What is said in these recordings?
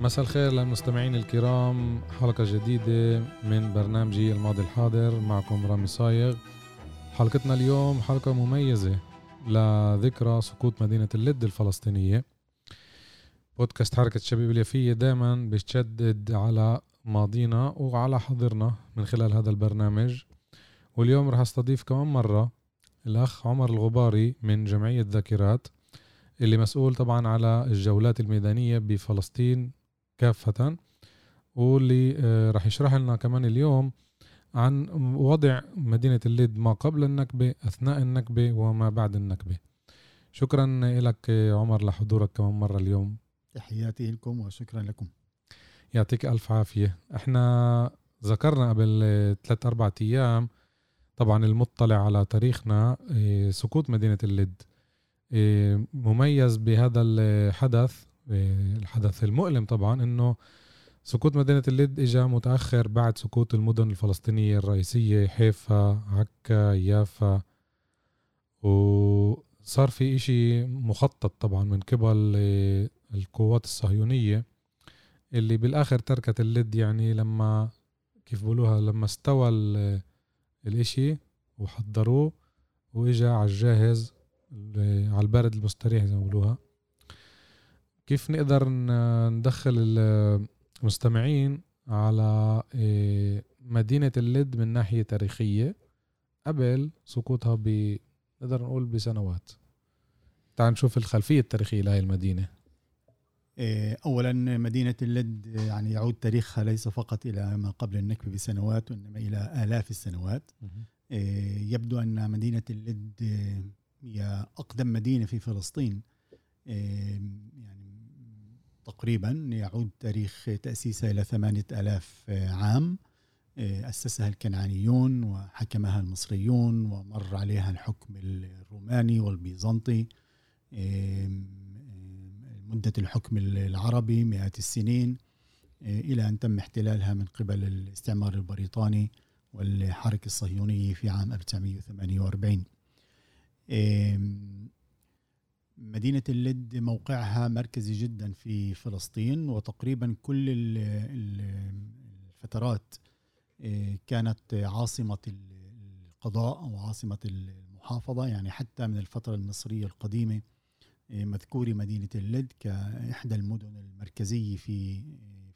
مساء الخير للمستمعين الكرام. حلقة جديدة من برنامجي الماضي الحاضر معكم رامي صايغ. حلقتنا اليوم حلقة مميزة لذكرى سقوط مدينة اللد الفلسطينية. بودكاست حركة الشبيب اليافية دائما بتشدد على ماضينا وعلى حاضرنا من خلال هذا البرنامج. واليوم رح أستضيف كمان مرة الأخ عمر الغباري من جمعية ذاكرات اللي مسؤول طبعا على الجولات الميدانية بفلسطين. كافة. واللي آه، راح يشرح لنا كمان اليوم عن وضع مدينة الليد ما قبل النكبة أثناء النكبة وما بعد النكبة. شكرا لك عمر لحضورك كمان مرة اليوم. تحياتي لكم وشكرا لكم. يعطيك ألف عافية. إحنا ذكرنا قبل ثلاث أربعة أيام طبعا المطلع على تاريخنا آه، سقوط مدينة اللد آه، مميز بهذا الحدث الحدث المؤلم طبعا إنه سقوط مدينة اللد اجى متأخر بعد سقوط المدن الفلسطينية الرئيسية حيفا عكا يافا. وصار في إشي مخطط طبعا من قبل القوات الصهيونية اللي بالآخر تركت اللد يعني لما كيف بقولوها لما استوى الإشي وحضروه وإجا على الجاهز على البارد المستريح زي ما بقولوها كيف نقدر ندخل المستمعين على إيه، مدينة اللد من ناحية تاريخية قبل سقوطها ب نقدر نقول بسنوات. تعال نشوف الخلفية التاريخية لهي المدينة. إيه، اولا مدينة اللد يعني يعود تاريخها ليس فقط إلى ما قبل النكبه بسنوات وإنما إلى آلاف السنوات. إيه، يبدو أن مدينة اللد هي أقدم مدينة في فلسطين. يعني تقريبا يعود تاريخ تأسيسها إلى ثمانية ألاف عام. أسسها الكنعانيون وحكمها المصريون ومر عليها الحكم الروماني والبيزنطي. مدة الحكم العربي مئات السنين إلى أن تم احتلالها من قبل الاستعمار البريطاني والحركة الصهيونية في عام 1948 مدينة اللد موقعها مركزي جدا في فلسطين وتقريبا كل الفترات آه، كانت عاصمة القضاء أو عاصمة المحافظة. يعني حتى من الفترة المصرية القديمة آه، مذكور مدينة اللد كإحدى المدن المركزية في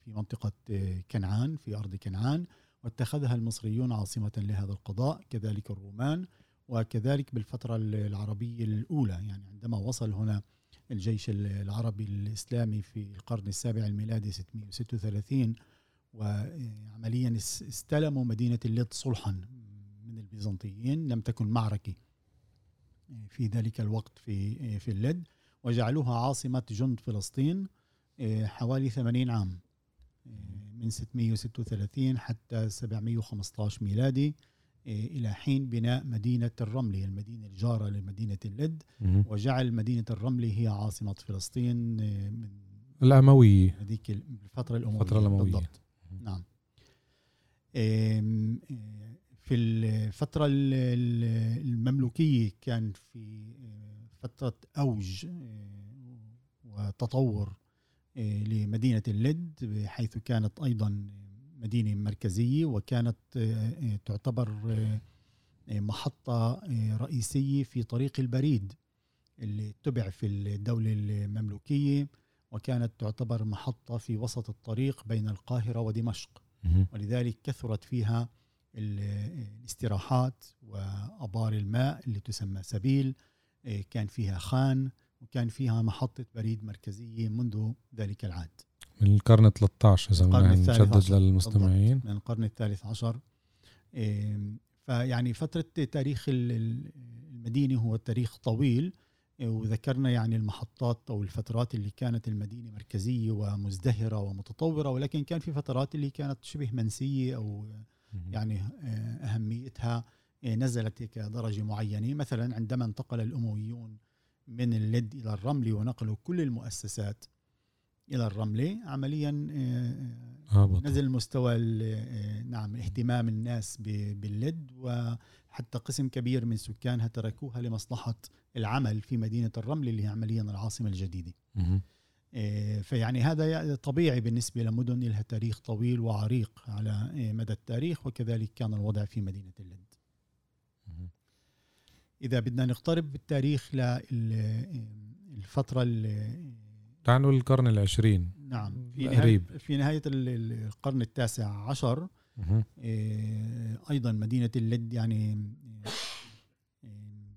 في منطقة آه، كنعان في أرض كنعان. واتخذها المصريون عاصمة لهذا القضاء كذلك الرومان. وكذلك بالفترة العربية الأولى. يعني عندما وصل هنا الجيش العربي الإسلامي في القرن السابع الميلادي 636 وعمليا استلموا مدينة اللد صلحا من البيزنطيين لم تكن معركة في ذلك الوقت في في اللد وجعلوها عاصمة جند فلسطين حوالي 80 عام من 636 حتى 715 ميلادي. إلى حين بناء مدينة الرملي المدينة الجارة لمدينة اللد وجعل مدينة الرملي هي عاصمة فلسطين إيه، من الأموية. هذيك الفترة الأموية الفترة الأموية. بالضبط. نعم. إيه، في الفترة المملوكية كان في فترة أوج وتطور لمدينة اللد حيث كانت أيضا مدينة مركزية وكانت آه، آه، تعتبر آه، محطة رئيسية في طريق البريد اللي تبع في الدولة المملوكية وكانت تعتبر محطة في وسط الطريق بين القاهرة ودمشق. ولذلك كثرت فيها الاستراحات وأبار الماء اللي تسمى سبيل كان فيها خان وكان فيها محطة بريد مركزية منذ ذلك العهد. من القرن 13 إذا نشدد للمستمعين. من القرن الثالث عشر. فيعني فترة تاريخ المدينة هو تاريخ طويل وذكرنا يعني المحطات أو الفترات اللي كانت المدينة مركزية ومزدهرة ومتطورة ولكن كان في فترات اللي كانت شبه منسية أو يعني أهميتها نزلت كدرجة معينة. مثلا عندما انتقل الأمويون من اللد إلى الرمل ونقلوا كل المؤسسات إلى الرمله عمليا هابط. نزل مستوى نعم اهتمام الناس باللد وحتى قسم كبير من سكانها تركوها لمصلحة العمل في مدينة الرمل اللي هي عمليا العاصمة الجديدة. فيعني هذا طبيعي بالنسبة لمدن لها تاريخ طويل وعريق على مدى التاريخ وكذلك كان الوضع في مدينة اللد. إذا بدنا نقترب بالتاريخ للفتره تعنوا القرن العشرين. نعم. في نهاية, في نهاية القرن التاسع عشر إيه، أيضا مدينة اللد يعني إيه،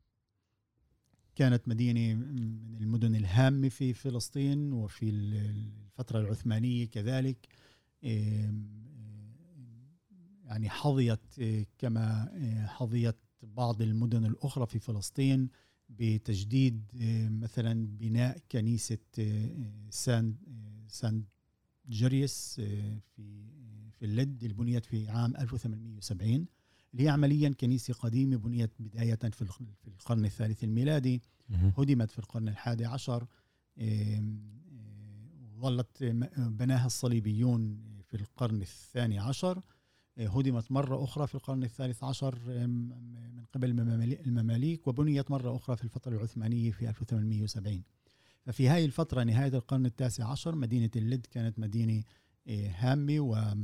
كانت مدينة من المدن الهامة في فلسطين وفي الفترة العثمانية كذلك إيه، يعني حظيت كما حظيت بعض المدن الأخرى في فلسطين. بتجديد آه، مثلا بناء كنيسة آه، سان آه، سان جريس في في اللد اللي بنيت في عام 1870 اللي هي عمليا كنيسة قديمة بنيت بداية في القرن الثالث الميلادي هدمت في القرن الحادي عشر ظلت بناها الصليبيون في القرن الثاني عشر. هدمت مرة أخرى في القرن الثالث عشر من قبل المماليك وبنيت مرة أخرى في الفترة العثمانية في 1870 ففي هذه الفترة نهاية القرن التاسع عشر مدينة اللد كانت مدينة آه، هامة و آه،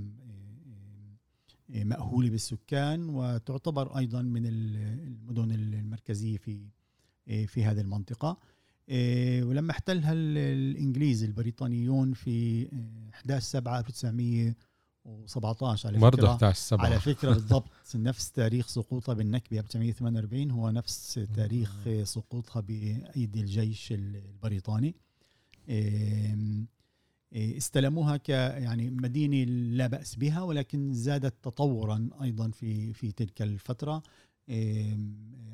آه، مأهولة بالسكان وتعتبر أيضا من المدن المركزية في في هذه المنطقة. ولما احتلها الإنجليز البريطانيون في 11 7 1900 و17 على برضه 11 7 على فكرة بالضبط نفس تاريخ سقوطها بالنكبة 1948 هو نفس تاريخ سقوطها بأيدي الجيش البريطاني. استلموها ك يعني مدينة لا بأس بها ولكن زادت تطورا أيضا في في تلك الفترة.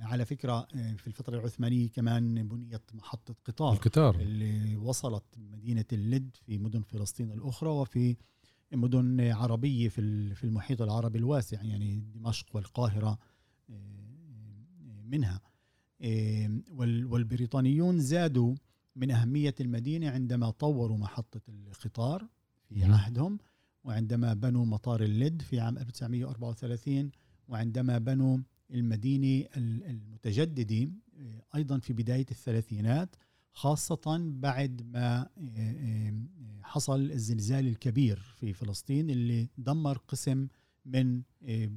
على فكرة في الفترة العثمانية كمان بنيت محطة قطار القطار. اللي وصلت مدينة اللد في مدن فلسطين الأخرى وفي مدن عربية في في المحيط العربي الواسع يعني دمشق والقاهرة آه، منها. آه، والبريطانيون زادوا من أهمية المدينة عندما طوروا محطة القطار في عهدهم وعندما بنوا مطار اللد في عام 1934 وعندما بنوا المدينة المتجددة آه، أيضا في بداية الثلاثينات. خاصة بعد ما آه، آه، حصل الزلزال الكبير في فلسطين اللي دمر قسم من آه،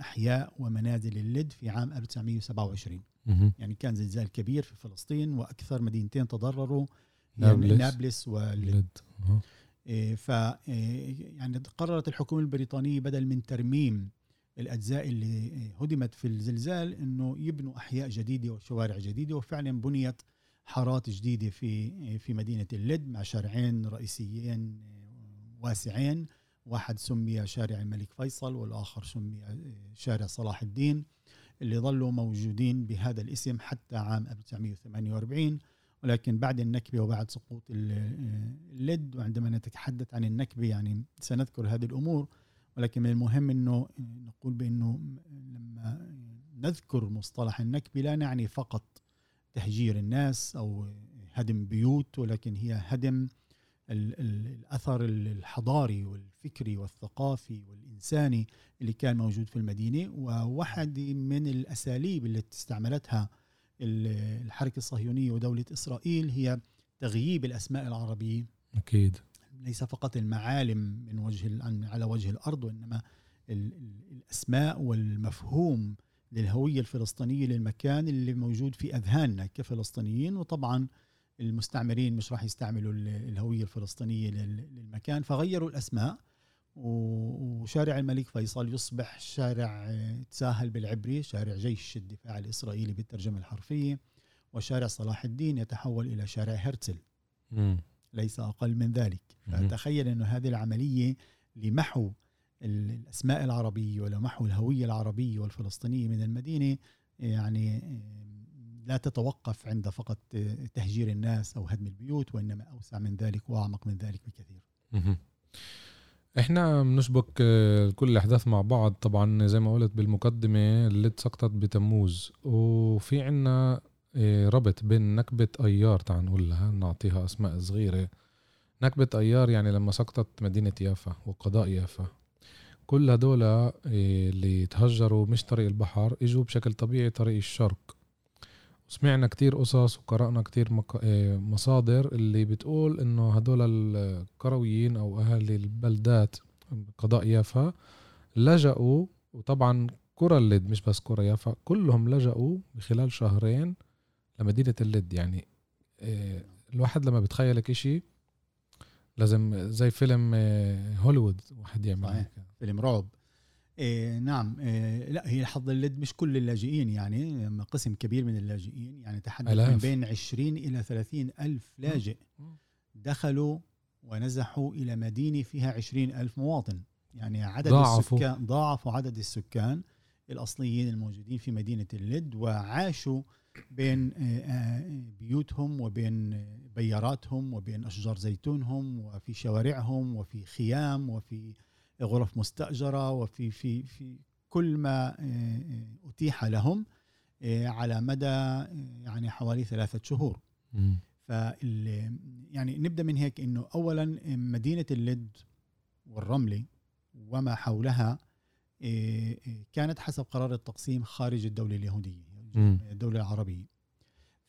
أحياء ومنازل اللد في عام 1927 يعني كان زلزال كبير في فلسطين وأكثر مدينتين تضرروا نابلس, نابلس واللد ف يعني قررت الحكومة البريطانية بدل من ترميم الأجزاء اللي هدمت في الزلزال أنه يبنوا أحياء جديدة وشوارع جديدة وفعلا بنيت حارات جديدة في في مدينة اللد مع شارعين رئيسيين واسعين. واحد سمي شارع الملك فيصل والآخر سمي شارع صلاح الدين اللي ظلوا موجودين بهذا الاسم حتى عام 1948 ولكن بعد النكبة وبعد سقوط اللد وعندما نتحدث عن النكبة يعني سنذكر هذه الأمور. ولكن من المهم أنه نقول بأنه لما نذكر مصطلح النكبة لا نعني فقط تهجير الناس أو هدم بيوت ولكن هي هدم الأثر الحضاري والفكري والثقافي والإنساني اللي كان موجود في المدينة وواحد من الأساليب اللي استعملتها الحركة الصهيونية ودولة إسرائيل هي تغييب الأسماء العربية. أكيد. ليس فقط المعالم من وجه على وجه الأرض وإنما الأسماء والمفهوم للهوية الفلسطينية للمكان اللي موجود في أذهاننا كفلسطينيين. وطبعا المستعمرين مش راح يستعملوا الهوية الفلسطينية للمكان. فغيروا الأسماء. وشارع الملك فيصل يصبح شارع تساهل بالعبري شارع جيش الدفاع الإسرائيلي بالترجمة الحرفية. وشارع صلاح الدين يتحول إلى شارع هرتزل ليس أقل من ذلك. فتخيل إنه هذه العملية لمحو الأسماء العربية ولمحو الهوية العربية والفلسطينية من المدينة يعني لا تتوقف عند فقط تهجير الناس أو هدم البيوت وإنما أوسع من ذلك وأعمق من ذلك بكثير. إحنا بنشبك كل الأحداث مع بعض طبعا زي ما قلت بالمقدمة اللي سقطت بتموز. وفي عنا ربط بين نكبة أيار تعال نقول لها نعطيها أسماء صغيرة. نكبة أيار يعني لما سقطت مدينة يافا وقضاء يافا. كل هدول آه، اللي تهجروا مش طريق البحر إجوا بشكل طبيعي طريق الشرق. سمعنا كتير قصص وقرأنا كتير آه، مصادر اللي بتقول إنه هدول الكرويين أو أهالي البلدات قضاء يافا لجأوا وطبعا كرة اللد مش بس كرة يافا كلهم لجأوا بخلال شهرين لمدينة اللد. يعني آه، الواحد لما بتخيلك إشي لازم زي فيلم هوليوود واحد يعمل صحيح. فيلم رعب. إيه نعم. إيه لا هي حظ اللد مش كل اللاجئين يعني قسم كبير من اللاجئين يعني تحدث من بين 20 إلى 30 ألف لاجئ دخلوا ونزحوا إلى مدينة فيها 20 ألف مواطن. يعني عدد ضاعفوا. السكان ضاعفوا عدد السكان الأصليين الموجودين في مدينة اللد وعاشوا بين آه، آه، بيوتهم وبين بياراتهم وبين أشجار زيتونهم وفي شوارعهم وفي خيام وفي غرف مستأجرة وفي في في كل ما آه، أتيح لهم على مدى يعني حوالي ثلاثة شهور. ف يعني نبدأ من هيك إنه أولا مدينة اللد والرملة وما حولها كانت حسب قرار التقسيم خارج الدولة اليهودية. الدولة العربية.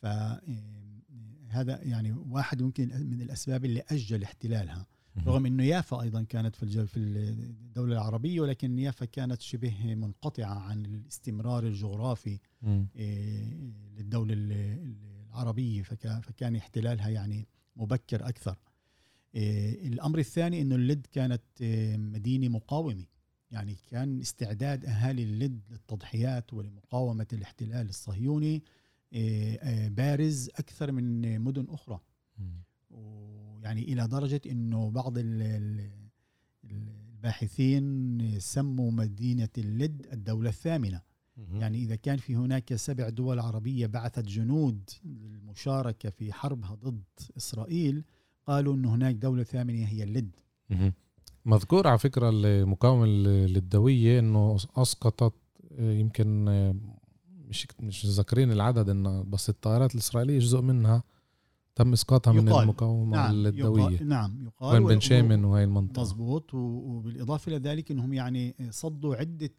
فهذا يعني واحد ممكن من الأسباب اللي أجل احتلالها. رغم إنه يافا أيضا كانت في في الدولة العربية ولكن يافا كانت شبه منقطعة عن الاستمرار الجغرافي للدولة العربية. فكان احتلالها يعني مبكر أكثر. الأمر الثاني إنه اللد كانت مدينة مقاومة. يعني كان استعداد أهالي اللد للتضحيات ولمقاومة الاحتلال الصهيوني آه، آه، بارز أكثر من مدن أخرى. ويعني إلى درجة إنه بعض الباحثين سموا مدينة اللد الدولة الثامنة. يعني إذا كان في هناك سبع دول عربية بعثت جنود للمشاركة في حربها ضد إسرائيل قالوا انه هناك دولة ثامنة هي اللد. مذكور على فكرة المقاومة الدوية إنه أسقطت يمكن مش مش ذاكرين العدد إنه بس الطائرات الإسرائيلية جزء منها تم إسقاطها من المقاومة نعم الدوية يقال نعم يقال وين بن شامن وهي المنطقة. مضبوط وبالإضافة إلى ذلك إنهم يعني صدوا عدة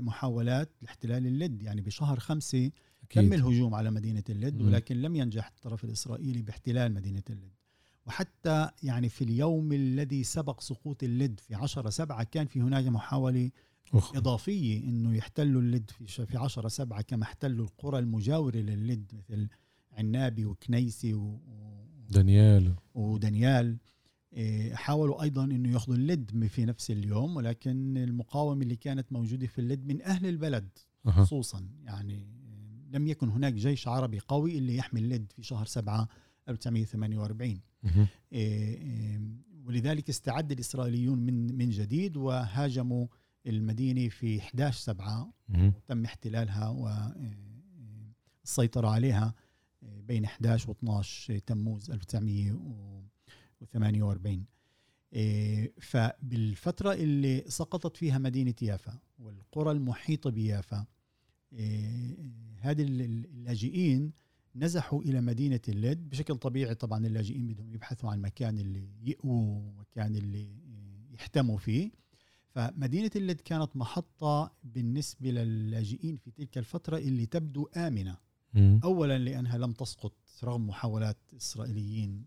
محاولات لاحتلال اللد. يعني بشهر خمسة تم الهجوم على مدينة اللد ولكن لم ينجح الطرف الإسرائيلي باحتلال مدينة اللد. وحتى يعني في اليوم الذي سبق سقوط اللد في 10 سبعة كان في هناك محاولة أخ. إضافية أنه يحتلوا اللد في في 10 سبعة كما احتلوا القرى المجاورة للد مثل عنابي وكنيسي و دانيال. ودانيال. إيه، حاولوا أيضا إنه يأخذوا اللد في نفس اليوم ولكن المقاومة اللي كانت موجودة في اللد من أهل البلد خصوصا. يعني لم يكن هناك جيش عربي قوي اللي يحمي اللد في شهر سبعة 1948 إيه، إيه، ولذلك استعد الإسرائيليون من من جديد وهاجموا المدينة في 11 سبعة. وتم احتلالها والسيطرة عليها بين 11 و 12 تموز 1948 إيه، فبالفترة اللي سقطت فيها مدينة يافا والقرى المحيطة بيافا هذه اللاجئين نزحوا إلى مدينة اللد بشكل طبيعي. طبعا اللاجئين بدهم يبحثوا عن مكان اللي يقووا مكان اللي يحتموا فيه. فمدينة اللد كانت محطة بالنسبة للاجئين في تلك الفترة اللي تبدو آمنة. اولا لأنها لم تسقط رغم محاولات إسرائيليين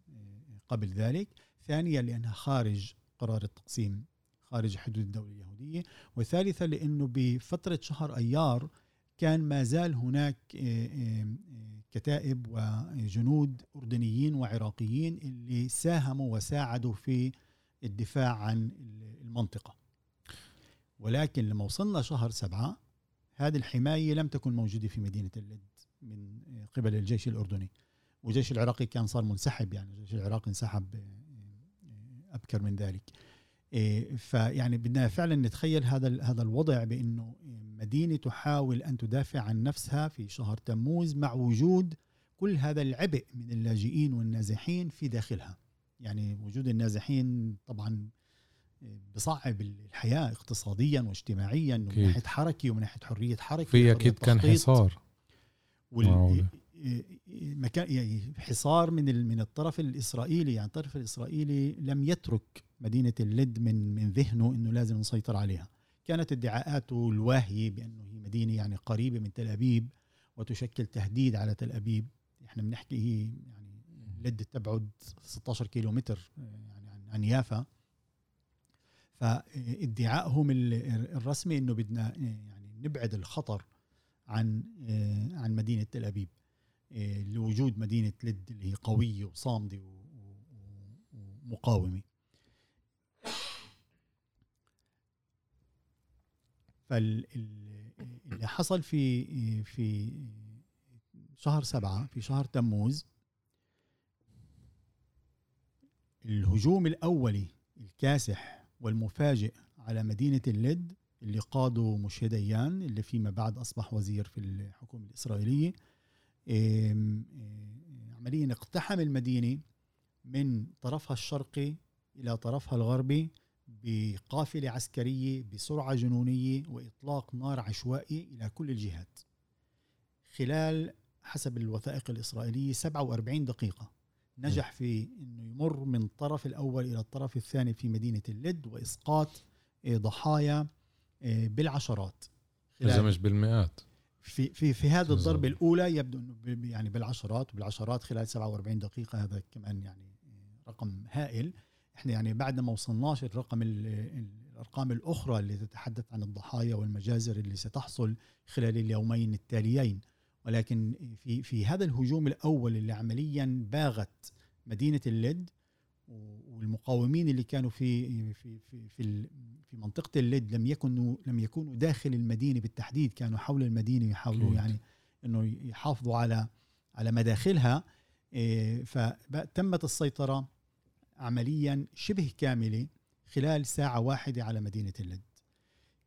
قبل ذلك. ثانيا لأنها خارج قرار التقسيم خارج حدود الدولة اليهودية. وثالثا لأنه بفترة شهر أيار كان ما زال هناك آه، آه، كتائب وجنود أردنيين وعراقيين اللي ساهموا وساعدوا في الدفاع عن المنطقة. ولكن لما وصلنا شهر سبعة هذه الحماية لم تكن موجودة في مدينة اللد من قبل الجيش الأردني. والجيش العراقي كان صار منسحب يعني الجيش العراقي انسحب أبكر من ذلك. فيعني بدنا فعلا نتخيل هذا هذا الوضع بإنه مدينة تحاول أن تدافع عن نفسها في شهر تموز مع وجود كل هذا العبء من اللاجئين والنازحين في داخلها. يعني وجود النازحين طبعا بصعب الحياة اقتصاديا واجتماعيا ومن ناحية حركه ومن ناحية حرية حركه في أكيد كان حصار. وال... مكان يعني حصار من من الطرف الإسرائيلي. يعني الطرف الإسرائيلي لم يترك مدينة اللد من من ذهنه إنه لازم نسيطر عليها. كانت ادعاءاته الواهيه بأنه هي مدينة يعني قريبة من تل أبيب وتشكل تهديد على تل أبيب. إحنا بنحكي هي يعني لد تبعد 16 كيلو متر يعني عن, عن يافا. فادعائهم الرسمي إنه بدنا يعني نبعد الخطر عن عن مدينة تل أبيب. لوجود مدينة لد اللي هي قوية وصامدة ومقاومة. فاللي حصل في في شهر سبعة في شهر تموز الهجوم الأولي الكاسح والمفاجئ على مدينة اللد اللي قاده مشهد ديان اللي فيما بعد أصبح وزير في الحكومة الإسرائيلية عمليا اقتحم المدينة من طرفها الشرقي إلى طرفها الغربي بقافلة عسكرية بسرعة جنونية وإطلاق نار عشوائي إلى كل الجهات. خلال حسب الوثائق الإسرائيلية 47 دقيقة نجح في أنه يمر من الطرف الأول إلى الطرف الثاني في مدينة اللد وإسقاط آه، ضحايا آه، بالعشرات. إذا مش بالمئات. في في في هذه الضربة الأولى يبدو أنه يعني بالعشرات وبالعشرات خلال 47 دقيقة هذا كمان يعني آه، رقم هائل. إحنا يعني بعد ما وصلناش الرقم الأرقام الأخرى اللي تتحدث عن الضحايا والمجازر اللي ستحصل خلال اليومين التاليين. ولكن في في هذا الهجوم الأول اللي عمليا باغت مدينة اللد والمقاومين اللي كانوا في في في في, في منطقة اللد لم يكونوا لم يكونوا داخل المدينة بالتحديد كانوا حول المدينة يحاولوا يعني إنه يحافظوا على على مداخلها. إيه، فتمت السيطرة. عمليا شبه كاملة خلال ساعة واحدة على مدينة اللد.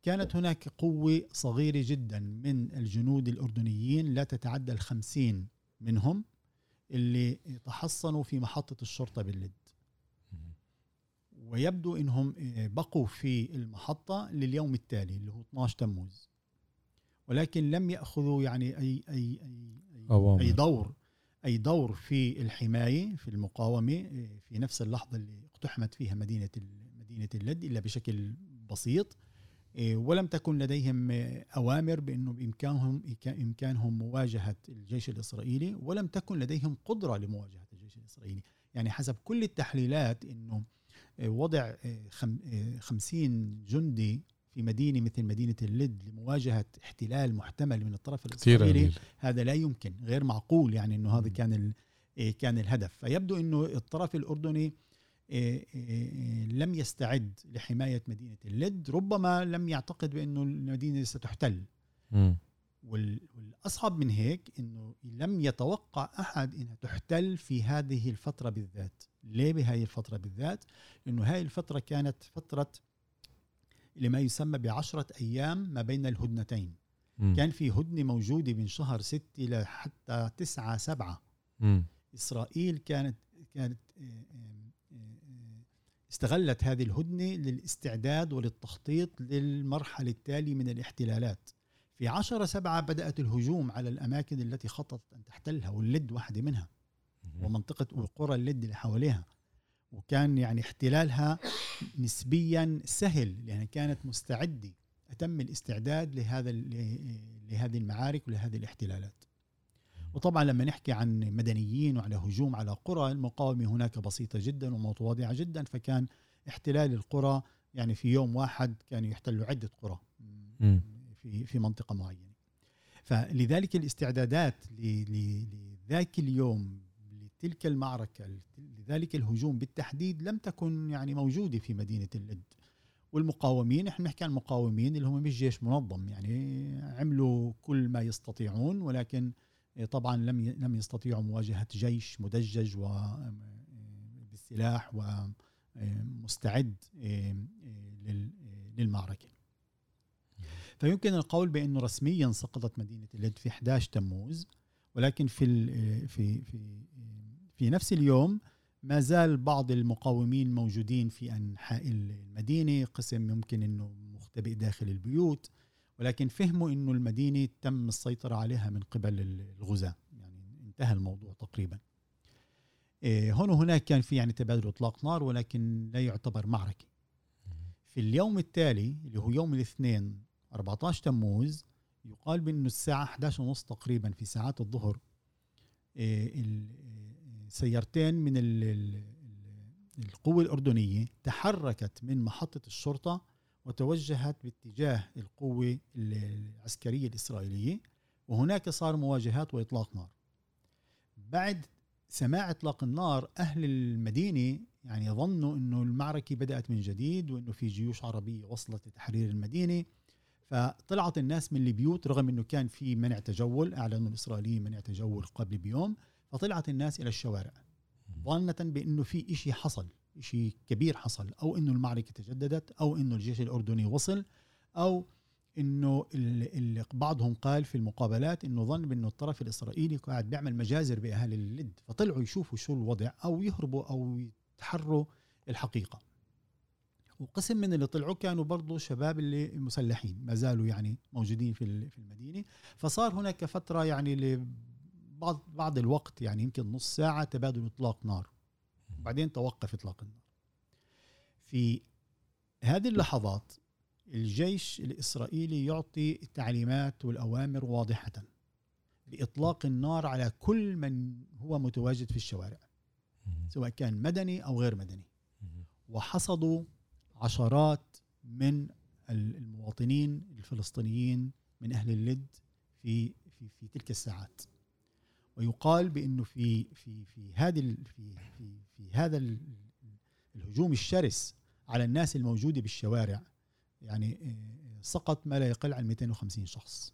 كانت هناك قوة صغيرة جدا من الجنود الأردنيين لا تتعدى الخمسين منهم اللي تحصنوا في محطة الشرطة باللد. ويبدو إنهم بقوا في المحطة لليوم التالي اللي هو 12 تموز. ولكن لم يأخذوا يعني أي أي أي, أي دور. أي دور في الحماية في المقاومة في نفس اللحظة اللي اقتحمت فيها مدينة مدينة اللد إلا بشكل بسيط. إيه، ولم تكن لديهم أوامر بأنه بإمكانهم إمكانهم مواجهة الجيش الإسرائيلي ولم تكن لديهم قدرة لمواجهة الجيش الإسرائيلي. يعني حسب كل التحليلات إيه، وضع 50 إيه، جندي في مدينة مثل مدينة اللد لمواجهة احتلال محتمل من الطرف الإسرائيلي هذا لا يمكن غير معقول يعني إنه هذا كان كان الهدف. فيبدو إنه الطرف الأردني إيه، إيه، لم يستعد لحماية مدينة اللد ربما لم يعتقد بأنه المدينة ستحتل. والأصعب من هيك أنه لم يتوقع أحد أنها تحتل في هذه الفترة بالذات. ليه بهذه الفترة بالذات؟ لأنه هذه الفترة كانت فترة لما يسمى بعشرة أيام ما بين الهدنتين. م. كان في هدنة موجودة من شهر ستة إلى حتى تسعة سبعة. م. إسرائيل كانت كانت إيه، استغلت هذه الهدنة للاستعداد وللتخطيط للمرحلة التالية من الاحتلالات. في عشرة سبعة بدأت الهجوم على الأماكن التي خططت أن تحتلها واللد واحدة منها ومنطقة وقرى اللد اللي حواليها. وكان يعني احتلالها نسبيا سهل لأنها كانت مستعدة أتم الاستعداد لهذا لهذه المعارك ولهذه الاحتلالات. وطبعا لما نحكي عن مدنيين وعلى هجوم على قرى المقاومة هناك بسيطة جدا ومتواضعة جدا فكان احتلال القرى يعني في يوم واحد كانوا يحتلوا عدة قرى في في منطقة معينة. فلذلك الاستعدادات لذاك اليوم لتلك المعركة لذلك الهجوم بالتحديد لم تكن يعني موجودة في مدينة اللد والمقاومين إحنا نحكي عن المقاومين اللي هم مش جيش منظم يعني عملوا كل ما يستطيعون ولكن طبعا لم لم يستطيعوا مواجهة جيش مدجج و بالسلاح مستعد للمعركة. فيمكن القول بأنه رسميا سقطت مدينة اللد في 11 تموز ولكن في في في في نفس اليوم ما زال بعض المقاومين موجودين في أنحاء المدينة قسم يمكن إنه مختبئ داخل البيوت ولكن فهموا إنه المدينة تم السيطرة عليها من قبل الغزاة. يعني انتهى الموضوع تقريبا. إيه، هون وهناك كان في يعني تبادل إطلاق نار ولكن لا يعتبر معركة. في اليوم التالي اللي هو يوم الاثنين 14 تموز يقال بإنه الساعة 11 ونص تقريبا في ساعات الظهر إيه، سيارتين من القوة الأردنية تحركت من محطة الشرطة وتوجهت باتجاه القوة العسكرية الإسرائيلية وهناك صار مواجهات وإطلاق نار. بعد سماع إطلاق النار أهل المدينة يعني ظنوا أنه المعركة بدأت من جديد وأنه في جيوش عربية وصلت لتحرير المدينة. فطلعت الناس من البيوت رغم أنه كان في منع تجول أعلنوا الإسرائيليين منع تجول قبل بيوم. فطلعت الناس إلى الشوارع. ظانة بأنه في إشي حصل إشي كبير حصل أو أنه المعركة تجددت أو أنه الجيش الأردني وصل أو إنه اللي بعضهم قال في المقابلات إنه ظن بأنه الطرف الإسرائيلي قاعد بيعمل مجازر بأهالي اللد فطلعوا يشوفوا شو الوضع أو يهربوا أو يتحروا الحقيقة. وقسم من اللي طلعوا كانوا برضو شباب اللي مسلحين ما زالوا يعني موجودين في في المدينة. فصار هناك فترة يعني بعض بعض الوقت يعني يمكن نص ساعة تبادل إطلاق نار. وبعدين توقف إطلاق النار. في هذه اللحظات الجيش الإسرائيلي يعطي التعليمات والأوامر واضحة بإطلاق النار على كل من هو متواجد في الشوارع سواء كان مدني أو غير مدني. وحصدوا عشرات من المواطنين الفلسطينيين من أهل اللد في في في تلك الساعات. ويقال بأنه في في في هذه في في في هذا الهجوم الشرس على الناس الموجودة بالشوارع يعني آه، سقط ما لا يقل عن 250 شخص.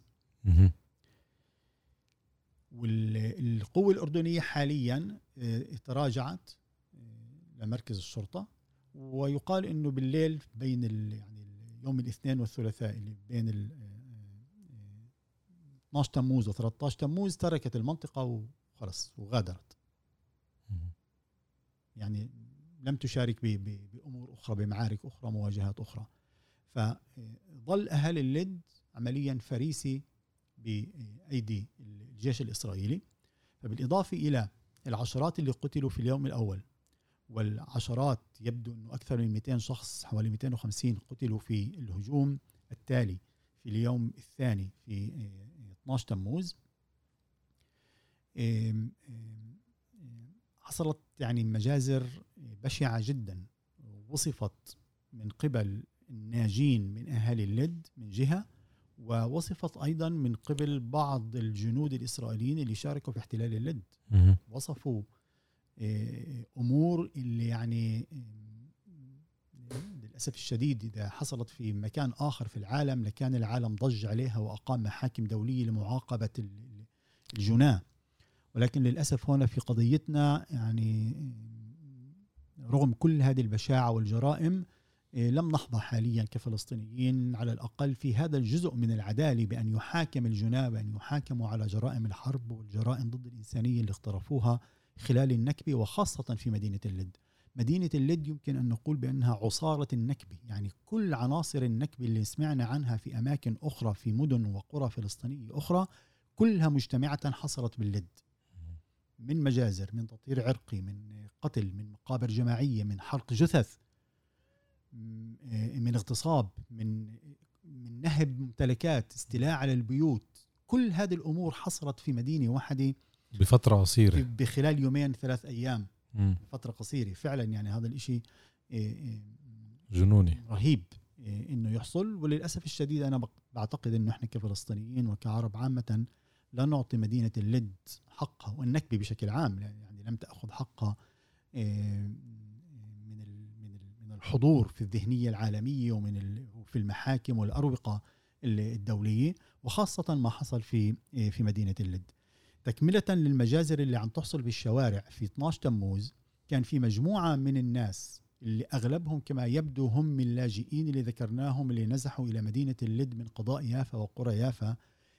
والقوة الأردنية حاليا آه، تراجعت آه، لمركز الشرطة. ويقال إنه بالليل بين يعني يوم الاثنين والثلاثاء اللي بين 12 تموز و13 تموز تركت المنطقة وخلص وغادرت يعني لم تشارك بأمور أخرى بمعارك أخرى مواجهات أخرى. فظل أهل اللد عمليا فريسي بأيدي الجيش الإسرائيلي. فبالإضافة إلى العشرات اللي قتلوا في اليوم الأول والعشرات يبدو أنه أكثر من 200 شخص حوالي 250 قتلوا في الهجوم التالي في اليوم الثاني في 12 تموز. حصلت يعني مجازر بشعة جدا وصفت من قبل الناجين من أهالي اللد من جهة ووصفت أيضا من قبل بعض الجنود الإسرائيليين اللي شاركوا في احتلال اللد. وصفوا أمور اللي يعني للأسف الشديد إذا حصلت في مكان آخر في العالم لكان العالم ضج عليها وأقام محاكم دولية لمعاقبة الجناة. ولكن للأسف هنا في قضيتنا يعني رغم كل هذه البشاعة والجرائم إيه، لم نحظى حاليا كفلسطينيين على الأقل في هذا الجزء من العدالة بأن يحاكم الجناة بأن يحاكموا على جرائم الحرب والجرائم ضد الإنسانية اللي اقترفوها خلال النكبة وخاصة في مدينة اللد. مدينة اللد يمكن أن نقول بأنها عصارة النكبة يعني كل عناصر النكبة اللي سمعنا عنها في أماكن أخرى في مدن وقرى فلسطينية أخرى كلها مجتمعة حصلت باللد من مجازر من تطهير عرقي من قتل من مقابر جماعية من حرق جثث من اغتصاب من من نهب ممتلكات استيلاء على البيوت. كل هذه الأمور حصلت في مدينة واحدة بفترة قصيرة. بخلال يومين ثلاث أيام. فترة قصيرة. فعلا يعني هذا الإشي إيه، إيه، جنوني. رهيب إيه، إنه يحصل. وللأسف الشديد أنا بعتقد إنه إحنا كفلسطينيين وكعرب عامة لا نعطي مدينة اللد حقها والنكبة بشكل عام يعني لم تأخذ حقها من من الحضور في الذهنية العالمية ومن في المحاكم والأروقة الدولية وخاصة ما حصل في في مدينة اللد. تكملة للمجازر اللي عم تحصل بالشوارع في 12 تموز كان في مجموعة من الناس اللي أغلبهم كما يبدو هم من اللاجئين اللي ذكرناهم اللي نزحوا إلى مدينة اللد من قضاء يافا وقرى يافا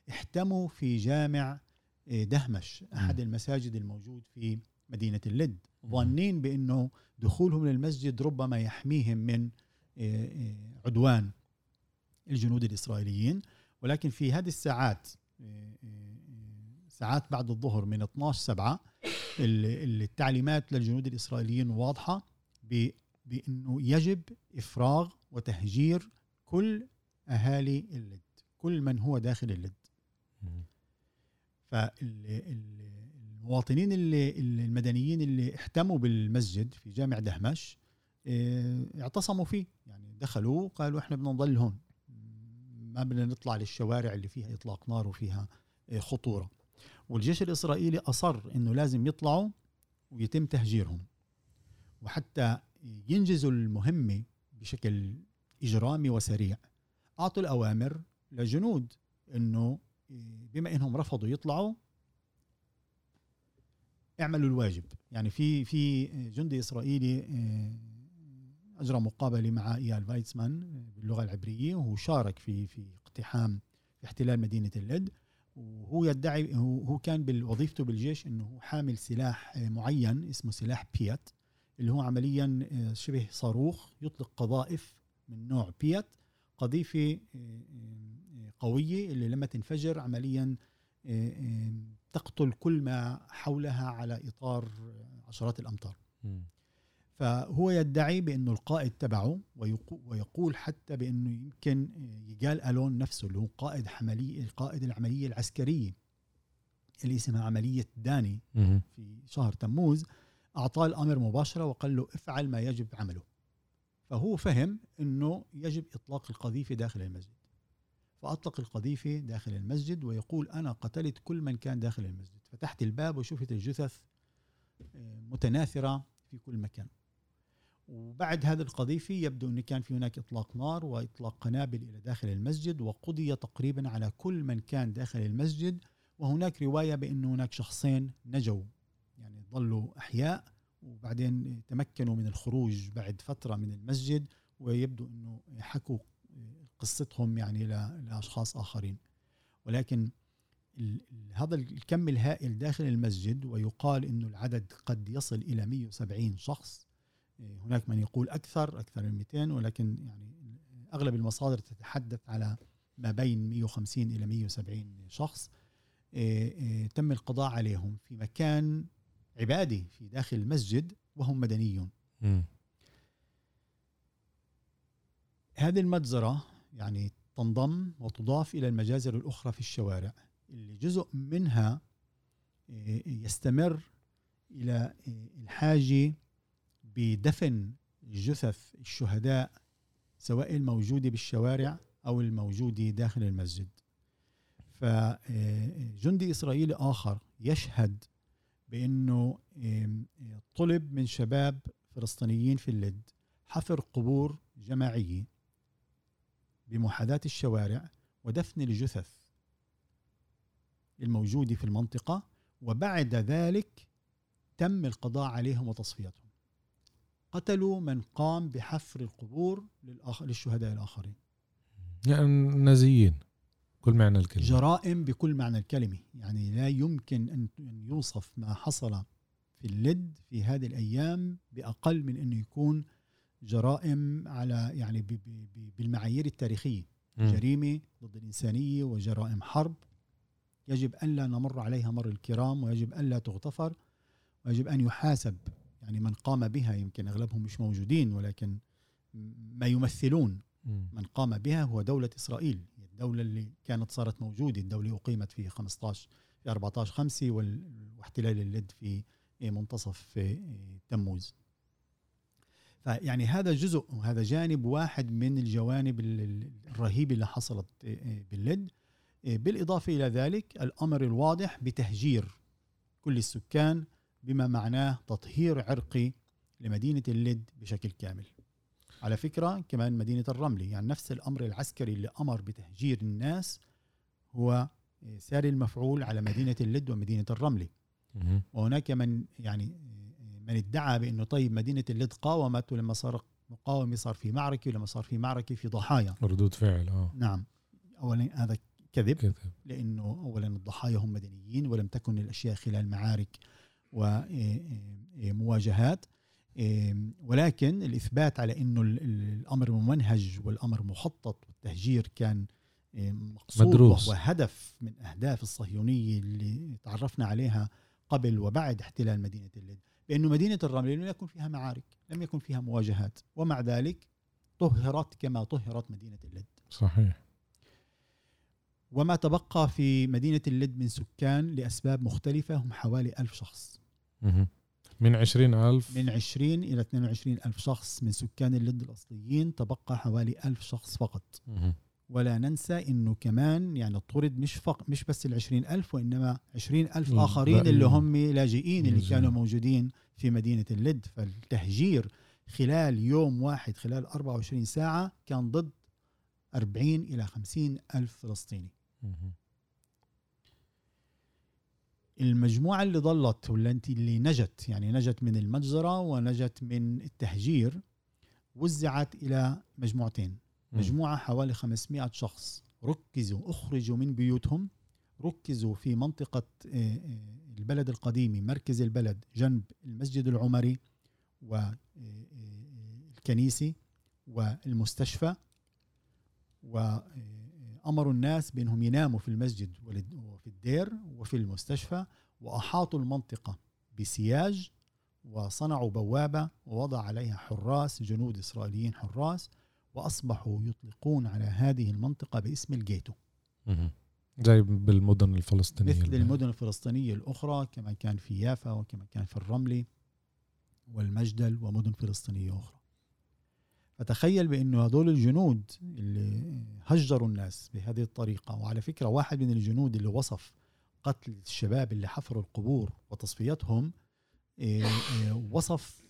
احتموا في جامع آه، دهمش أحد المساجد الموجود في مدينة اللد. ظانين بأنه دخولهم للمسجد ربما يحميهم من آه، آه، عدوان الجنود الإسرائيليين ولكن في هذه الساعات ساعات بعد الظهر من 12 7 التعليمات للجنود الإسرائيليين واضحة بأنه يجب إفراغ وتهجير كل أهالي اللد كل من هو داخل اللد. فالمواطنين اللي المدنيين اللي احتموا بالمسجد في جامع دهمش آه، اعتصموا فيه. يعني دخلوا وقالوا إحنا بدنا نضل هون. ما بدنا نطلع للشوارع اللي فيها إطلاق نار وفيها آه، خطورة. والجيش الإسرائيلي أصر إنه لازم يطلعوا ويتم تهجيرهم. وحتى ينجزوا المهمة بشكل إجرامي وسريع أعطوا الأوامر للجنود إنه بما إنهم رفضوا يطلعوا اعملوا الواجب. يعني في في جندي إسرائيلي آه، أجرى مقابلة مع إيال فايتسمان باللغة العبرية وهو شارك في في اقتحام في احتلال مدينة اللد. وهو يدعي هو كان بوظيفته بالجيش إنه هو حامل سلاح معين اسمه سلاح بيات اللي هو عمليا آه، شبه صاروخ يطلق قذائف من نوع بيات قذيفة آه، قوية اللي لما تنفجر عمليا تقتل كل ما حولها على إطار عشرات الأمتار. فهو يدعي بانه القائد تبعه ويقول حتى بأنه يمكن يقال ألون نفسه اللي هو قائد حمليه قائد العملية العسكرية. اللي اسمها عملية داني في شهر تموز أعطاه الأمر مباشرة وقال له افعل ما يجب عمله. فهو فهم إنه يجب إطلاق القذيفة داخل المسجد. فأطلق القذيفة داخل المسجد ويقول أنا قتلت كل من كان داخل المسجد. فتحت الباب وشفت الجثث آه، متناثرة في كل مكان. وبعد هذا القذيفة يبدو أن كان في هناك إطلاق نار وإطلاق قنابل إلى داخل المسجد وقضي تقريبا على كل من كان داخل المسجد. وهناك رواية بأن هناك شخصين نجوا يعني ظلوا أحياء وبعدين تمكنوا من الخروج بعد فترة من المسجد ويبدو أنه حكوا قصتهم يعني لأشخاص آخرين. ولكن هذا الكم الهائل داخل المسجد ويقال إنه العدد قد يصل إلى 170 شخص. هناك من يقول أكثر أكثر من 200 ولكن يعني أغلب المصادر تتحدث على ما بين 150 إلى 170 شخص. تم القضاء عليهم في مكان عبادي في داخل المسجد وهم مدنيون. هذه المجزرة يعني تنضم وتضاف إلى المجازر الأخرى في الشوارع اللي جزء منها يستمر إلى الحاجة بدفن جثث الشهداء سواء الموجودة بالشوارع أو الموجودة داخل المسجد. فجندي آه، إسرائيلي آخر يشهد بأنه طلب من شباب فلسطينيين في اللد حفر قبور جماعية بمحاذاة الشوارع ودفن الجثث الموجودة في المنطقة وبعد ذلك تم القضاء عليهم وتصفيتهم. قتلوا من قام بحفر القبور للشهداء الآخرين. يعني نازيين كل معنى الكلمة. جرائم بكل معنى الكلمة. يعني لا يمكن أن يوصف ما حصل في اللد في هذه الأيام بأقل من أنه يكون جرائم على يعني بالمعايير التاريخية. م. جريمة ضد الإنسانية وجرائم حرب. يجب الا نمر عليها مر الكرام ويجب الا تغتفر ويجب أن يحاسب يعني من قام بها يمكن أغلبهم مش موجودين ولكن ما يمثلون. من قام بها هو دولة إسرائيل الدولة اللي كانت صارت موجودة الدولة أقيمت في 15 في 14 5 واحتلال اللد في منتصف تموز. فيعني هذا جزء وهذا جانب واحد من الجوانب الرهيبة اللي حصلت باللد بالإضافة إلى ذلك الأمر الواضح بتهجير كل السكان بما معناه تطهير عرقي لمدينة اللد بشكل كامل. على فكرة كمان مدينة الرملي يعني نفس الأمر العسكري اللي أمر بتهجير الناس هو ساري المفعول على مدينة اللد ومدينة الرملي. وهناك من يعني من ادعى بأنه طيب مدينة اللد قاومت ولما صار مقاومه صار في معركة ولما صار في معركة في ضحايا. ردود فعل آه. نعم. اولا هذا كذب كذب. لأنه اولا الضحايا هم مدنيين ولم تكن الأشياء خلال معارك ومواجهات ولكن الإثبات على إنه الأمر ممنهج والأمر مخطط والتهجير كان مقصود مدروس. وهو هدف من أهداف الصهيونية اللي تعرفنا عليها قبل وبعد احتلال مدينة اللد بانه مدينة الرمل لم يكن فيها معارك لم يكن فيها مواجهات ومع ذلك طهرت كما طهرت مدينة اللد صحيح وما تبقى في مدينة اللد من سكان لأسباب مختلفة هم حوالي ألف شخص. من عشرين ألف من 20 إلى 22 ألف شخص من سكان اللد الأصليين تبقى حوالي ألف شخص فقط. ولا ننسى إنه كمان يعني طرد مش فق مش بس ال ألف وإنما 20 ألف. آخرين. اللي هم لاجئين اللي. كانوا موجودين في مدينة اللد فالتهجير خلال يوم واحد خلال 24 ساعة كان ضد 40 إلى 50 ألف فلسطيني. المجموعة اللي ضلت ولا انت اللي نجت يعني نجت من المجزرة ونجت من التهجير وزعت إلى مجموعتين. مجموعة حوالي 500 شخص ركزوا أخرجوا من بيوتهم ركزوا في منطقة آه، آه، البلد القديم مركز البلد جنب المسجد العمري والكنيسة والمستشفى وأمروا الناس بأنهم يناموا في المسجد وفي الدير وفي المستشفى وأحاطوا المنطقة بسياج وصنعوا بوابة ووضع عليها حراس جنود إسرائيليين حراس وأصبحوا يطلقون على هذه المنطقة باسم الجيتو. زي بالمدن الفلسطينية مثل المدن الفلسطينية الأخرى كما كان في يافا وكما كان في الرملي والمجدل ومدن فلسطينية أخرى. فتخيل بانه هذول الجنود اللي هجروا الناس بهذه الطريقة وعلى فكرة واحد من الجنود اللي وصف قتل الشباب اللي حفروا القبور وتصفيتهم إيه، إيه، وصف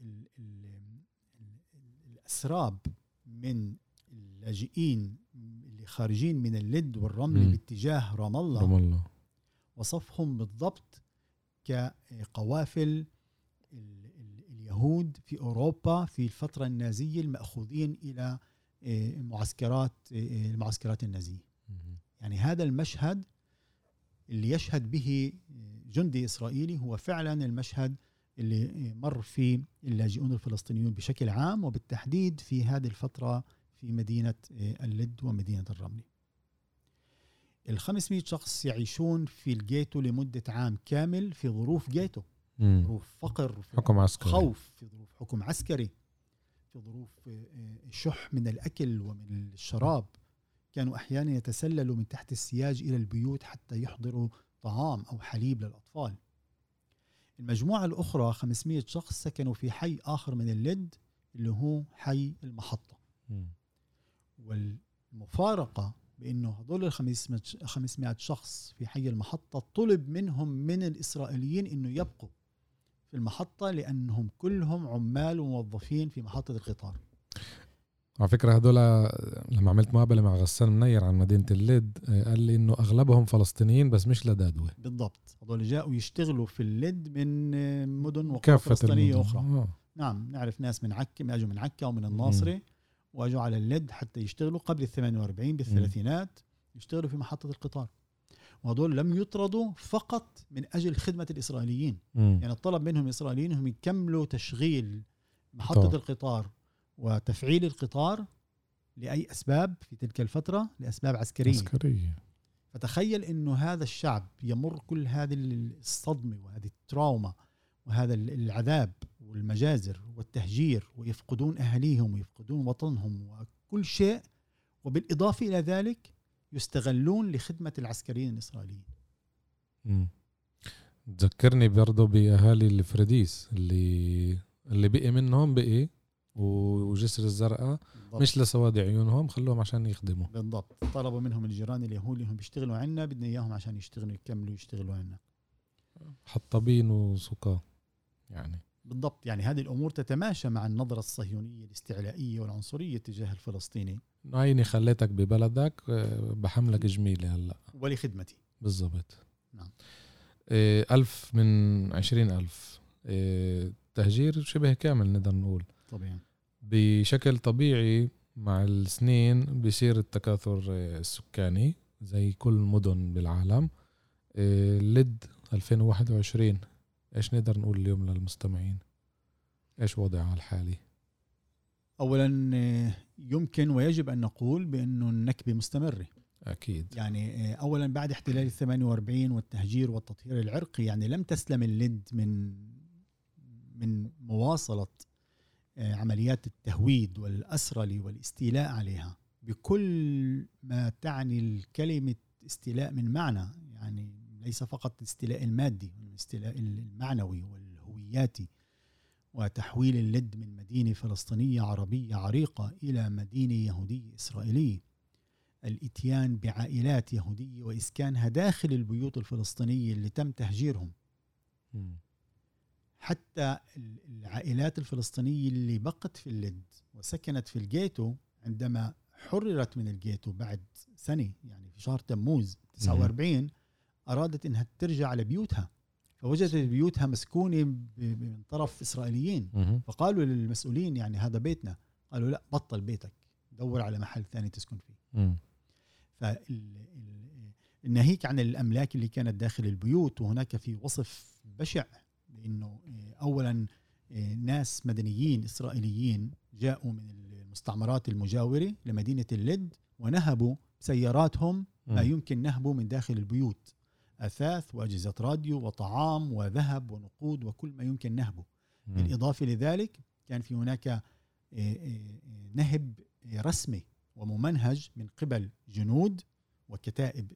ال- ال- ال- الأسراب من اللاجئين اللي خارجين من اللد والرمل مم. باتجاه رام الله رام الله وصفهم بالضبط كقوافل اليهود في أوروبا في الفترة النازية المأخوذين إلى آه، معسكرات آه، المعسكرات النازية مهم. يعني هذا المشهد اللي يشهد به جندي إسرائيلي هو فعلا المشهد اللي مر فيه اللاجئون الفلسطينيون بشكل عام وبالتحديد في هذه الفترة في مدينة اللد ومدينة الرملة. ال 500 شخص يعيشون في الجيتو لمدة عام كامل في ظروف جيتو، مم. ظروف فقر، في حكم عسكري. خوف في ظروف حكم عسكري في ظروف آه، آه، شح من الأكل ومن الشراب. كانوا أحيانا يتسللوا من تحت السياج إلى البيوت حتى يحضروا طعام أو حليب للأطفال. المجموعة الأخرى 500 شخص سكنوا في حي آخر من اللد اللي هو حي المحطة. مم. والمفارقة بأنه هذول ال 500 500 شخص في حي المحطة طلب منهم من الإسرائيليين إنه يبقوا. في المحطة لأنهم كلهم عمال وموظفين في محطة القطار. على فكرة هدول لما عملت مقابلة مع غسان منير عن مدينة اللد آه، قال لي إنه أغلبهم فلسطينيين بس مش لدادوة بالضبط. هذول جاءوا يشتغلوا في اللد من آه، مدن وقرى كافة فلسطينية المدن. أخرى. آه. نعم نعرف ناس من عكا أجوا من عكا ومن الناصري واجوا على اللد حتى يشتغلوا قبل ال 48 بالثلاثينات يشتغلوا في محطة القطار. وهذول لم يطردوا فقط من أجل خدمة الإسرائيليين مم. يعني الطلب منهم الاسرائيليين إنهم يكملوا تشغيل محطة قطار. القطار وتفعيل القطار لأي أسباب في تلك الفترة لأسباب عسكرية عسكرية فتخيل إنه هذا الشعب يمر كل هذه الصدمة وهذه التراوما وهذا العذاب والمجازر والتهجير ويفقدون أهاليهم ويفقدون وطنهم وكل شيء وبالإضافة إلى ذلك يستغلون لخدمة العسكريين الإسرائيليين. مم. تذكرني برضه بأهالي الفريديس اللي اللي بقي منهم بقي وجسر الزرقاء بالضبط. مش لسواد عيونهم خلوهم عشان يخدموا. بالضبط. طلبوا منهم الجيران اليهود اللي هم بيشتغلوا عنا بدنا إياهم عشان يشتغلوا يكملوا يشتغلوا عنا. حطابين وسكا يعني. بالضبط. يعني هذه الأمور تتماشى مع النظرة الصهيونية الاستعلائية والعنصرية تجاه الفلسطيني. عيني خليتك ببلدك آه، بحملك جميلة هلا. ولخدمتي. بالضبط. نعم. إيه، ألف من عشرين ألف. آه، تهجير شبه كامل نقدر نقول. طبيعي. بشكل طبيعي مع السنين بيصير التكاثر آه، السكاني زي كل المدن بالعالم. آه، لد 2021 إيش نقدر نقول اليوم للمستمعين؟ إيش وضعها الحالي؟ اولا يمكن ويجب أن نقول بأنه النكبة مستمرة. أكيد. يعني آه، اولا بعد احتلال ال 48 والتهجير والتطهير العرقي يعني لم تسلم اللد من من مواصلة آه، عمليات التهويد والأسرل والاستيلاء عليها. بكل ما تعني الكلمة استيلاء من معنى يعني ليس فقط الاستيلاء المادي الاستيلاء المعنوي والهوياتي وتحويل اللد من مدينة فلسطينية عربية عريقة إلى مدينة يهودية إسرائيلية. الإتيان بعائلات يهودية وإسكانها داخل البيوت الفلسطينية اللي تم تهجيرهم. حتى العائلات الفلسطينية اللي بقت في اللد وسكنت في الجيتو عندما حررت من الجيتو بعد سنة يعني في شهر تموز 49 أرادت أنها ترجع لبيوتها فوجدت بيوتها مسكونة من طرف إسرائيليين. فقالوا للمسؤولين يعني هذا بيتنا قالوا لا بطل بيتك دور على محل ثاني تسكن فيه. فالناهيك عن الأملاك اللي كانت داخل البيوت وهناك في وصف بشع لأنه آه، اولا آه، ناس مدنيين إسرائيليين جاءوا من المستعمرات المجاورة لمدينة اللد ونهبوا سياراتهم ما. يمكن نهبه من داخل البيوت أثاث وأجهزة راديو وطعام وذهب ونقود وكل ما يمكن نهبه. مم. بالإضافة لذلك كان في هناك آه، آه، نهب رسمي وممنهج من قبل جنود وكتائب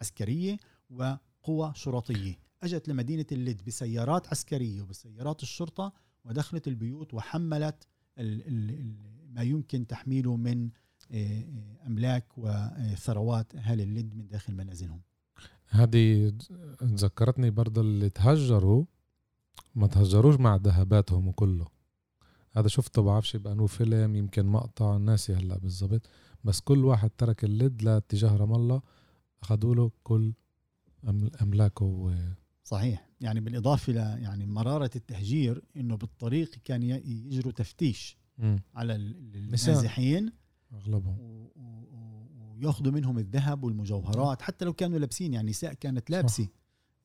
عسكرية وقوى شرطية. أجت لمدينة اللد بسيارات عسكرية وبسيارات الشرطة ودخلت البيوت وحملت ال- ال- ال- ما يمكن تحميله من آه، أملاك وثروات أهل اللد من داخل منازلهم. هذه ذكرتني برضه اللي تهجروا ما تهجروش مع ذهباتهم وكله هذا شفته بعرفش بأنه فيلم يمكن مقطع ناسي هلأ بالضبط. بس كل واحد ترك اللد لاتجاه رام الله أخذوا له كل أملاكه و... صحيح. يعني بالإضافة ل يعني مرارة التهجير إنه بالطريق كان يجروا تفتيش مم. على. النازحين أغلبهم. و- و- و- وياخذوا منهم الذهب والمجوهرات حتى لو كانوا لابسين يعني نساء كانت لابسة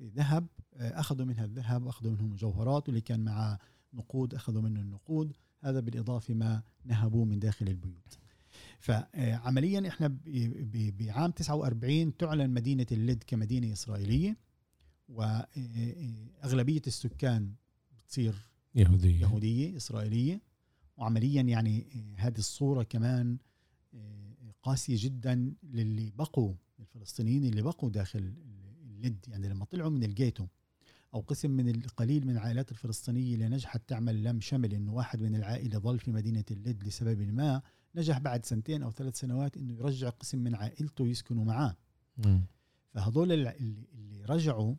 ذهب آه، أخذوا منها الذهب أخذوا منهم مجوهرات واللي كان معه نقود أخذوا منه النقود. هذا بالإضافة ما نهبوه من داخل البيوت. فعمليا إحنا بعام 49 تعلن مدينة اللد كمدينة إسرائيلية واغلبيه السكان بتصير يهودية. يهودية إسرائيلية. وعمليا يعني آه، هذه الصورة كمان قاسية جدا للي بقوا الفلسطينيين اللي بقوا داخل اللد يعني لما طلعوا من الجيتو أو قسم من القليل من العائلات الفلسطينية اللي نجحت تعمل لم شمل إنه واحد من العائلة ظل في مدينة اللد لسبب ما نجح بعد سنتين أو ثلاث سنوات إنه يرجع قسم من عائلته يسكنوا معاه. مم. فهذول الل- اللي, اللي رجعوا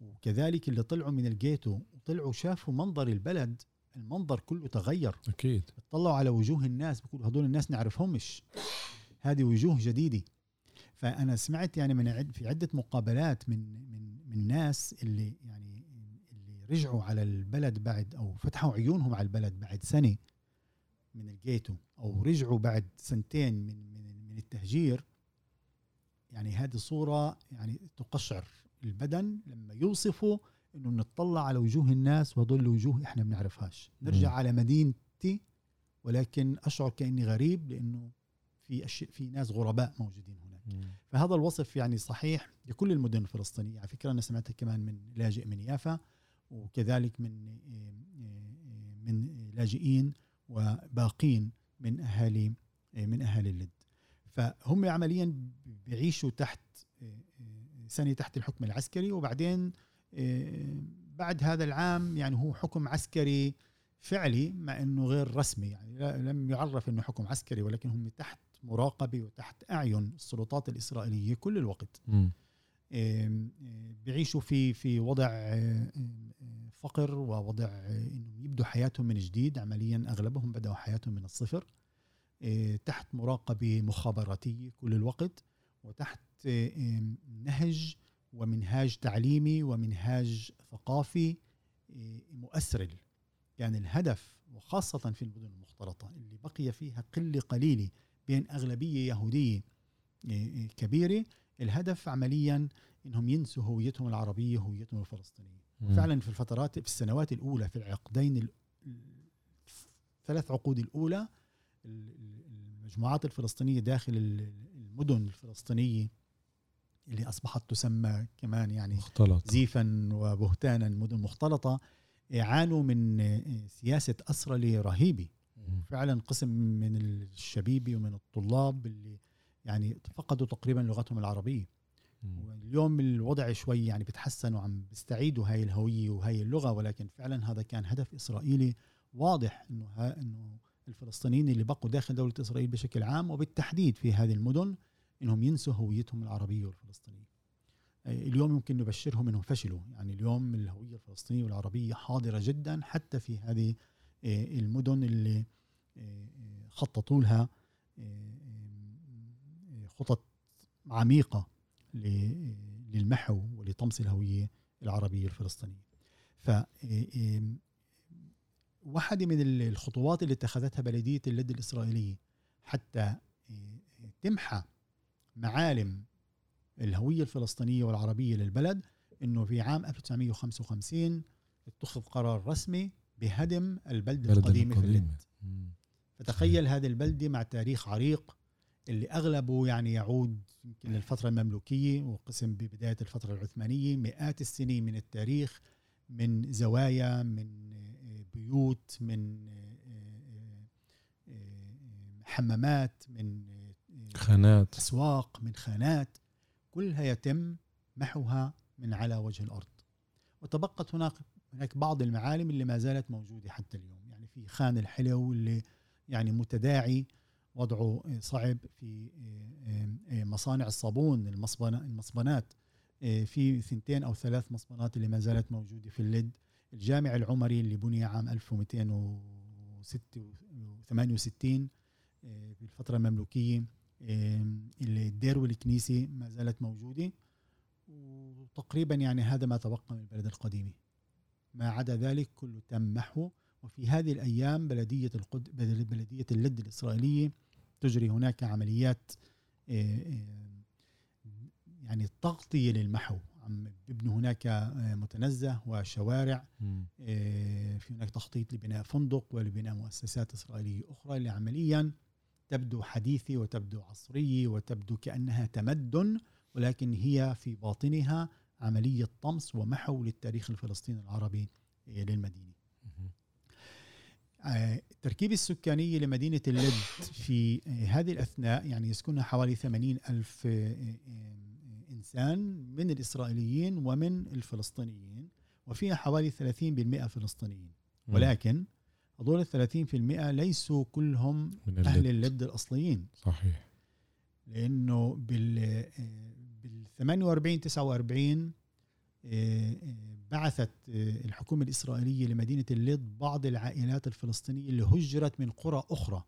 وكذلك اللي طلعوا من الجيتو وطلعوا شافوا منظر البلد المنظر كله تغير. أكيد. طلعوا على وجوه الناس بيقولوا هذول الناس نعرفهمش. هذه وجوه جديدة. فأنا سمعت يعني من عد في عدة مقابلات من من من ناس اللي يعني اللي رجعوا على البلد بعد أو فتحوا عيونهم على البلد بعد سنة من الجيتو أو رجعوا بعد سنتين من من من التهجير. يعني هذه صورة يعني تقشعر البدن لما يوصفوا إنه نطلع على وجوه الناس وهدول وجوه إحنا بنعرفهاش. نرجع. على مدينتي ولكن أشعر كأني غريب لأنه في أشياء في ناس غرباء موجودين هناك. مم. فهذا الوصف يعني صحيح لكل المدن الفلسطينية. على فكرة أنا سمعتها كمان من لاجئ من يافا وكذلك من من لاجئين وباقين من أهالي من أهالي اللد. فهم عمليا بيعيشوا تحت سنه تحت الحكم العسكري. وبعدين بعد هذا العام يعني هو حكم عسكري فعلي مع إنه غير رسمي. يعني لم يعرف إنه حكم عسكري ولكن هم تحت مراقبة وتحت أعين السلطات الإسرائيلية كل الوقت. آه، بيعيشوا في في وضع فقر ووضع إنهم يبدوا حياتهم من جديد. عمليا أغلبهم بدأوا حياتهم من الصفر. تحت مراقبة مخابراتية كل الوقت وتحت نهج ومنهاج تعليمي ومنهاج ثقافي مؤسرل كان الهدف وخاصة في المدن المختلطة اللي بقي فيها قلة قليلة بين أغلبية يهودية آه، كبيرة. الهدف عمليا إنهم ينسوا هويتهم العربية هويتهم الفلسطينية. فعلا في الفترات في السنوات الأولى في العقدين الثلاث عقود الأولى المجموعات الفلسطينية داخل المدن الفلسطينية اللي أصبحت تسمى كمان يعني مختلط. زيفا وبهتانا مدن مختلطة عانوا من سياسة اسرله رهيبه فعلا قسم من الشبيبه ومن الطلاب اللي يعني فقدوا تقريبا لغتهم العربية. اليوم الوضع شوي يعني بتحسن وعم بيستعيدوا هاي الهوية وهاي اللغة ولكن فعلا هذا كان هدف إسرائيلي واضح إنه إنه الفلسطينيين اللي بقوا داخل دولة إسرائيل بشكل عام وبالتحديد في هذه المدن إنهم ينسوا هويتهم العربية والفلسطينية. آه، اليوم يمكن نبشرهم إنهم فشلوا، يعني اليوم الهوية الفلسطينية والعربية حاضرة جدا حتى في هذه المدن اللي آه، خططوا لها خطط عميقة للمحو ولطمس الهوية العربية الفلسطينية. ف واحدة من الخطوات اللي اتخذتها بلدية اللد الإسرائيلية حتى تمحى معالم الهوية الفلسطينية والعربية للبلد إنه في عام 1955 اتخذ قرار رسمي بهدم البلدة القديمة في اللد فتخيل هذه البلدة مع تاريخ عريق اللي أغلبه يعني يعود يمكن للفترة المملوكية وقسم ببداية الفترة العثمانية مئات السنين من التاريخ من زوايا من بيوت من حمامات من خانات. أسواق من خانات. كلها يتم محوها من على وجه الأرض. وتبقت هناك هناك بعض المعالم اللي ما زالت موجودة حتى اليوم. يعني في خان الحلو اللي يعني متداعي وضعه صعب في مصانع الصابون المصبنات في ثنتين أو ثلاث مصبنات اللي ما زالت موجودة في اللد الجامع العمري اللي بني عام 1268 في الفترة المملوكية الدير والكنيسة ما زالت موجودة. وتقريبا يعني هذا ما تبقى من البلد القديمة. ما عدا ذلك كله تم محوه وفي هذه الأيام بلدية القد... بلدية اللد الإسرائيلية تجري هناك عمليات آه، آه، يعني تغطية للمحو. عم بيبنوا هناك آه، متنزه وشوارع في هناك تخطيط لبناء فندق ولبناء مؤسسات إسرائيلية أخرى. اللي عمليا تبدو حديثة وتبدو عصرية وتبدو كأنها تمدن ولكن هي في باطنها عملية طمس ومحو للتاريخ الفلسطيني العربي للمدينة. التركيبة آه، السكانية لمدينة اللد في هذه الأثناء يعني يسكنها حوالي 80 ألف آه، آه، إنسان من الإسرائيليين ومن الفلسطينيين وفيها حوالي 30% فلسطينيين. ولكن هذول ال 30% ليسوا كلهم من اللد. أهل اللد الأصليين. صحيح. لأنه بال بال 48 49 بعثت آه، الحكومة الإسرائيلية لمدينة اللد بعض العائلات الفلسطينية اللي هجرت من قرى أخرى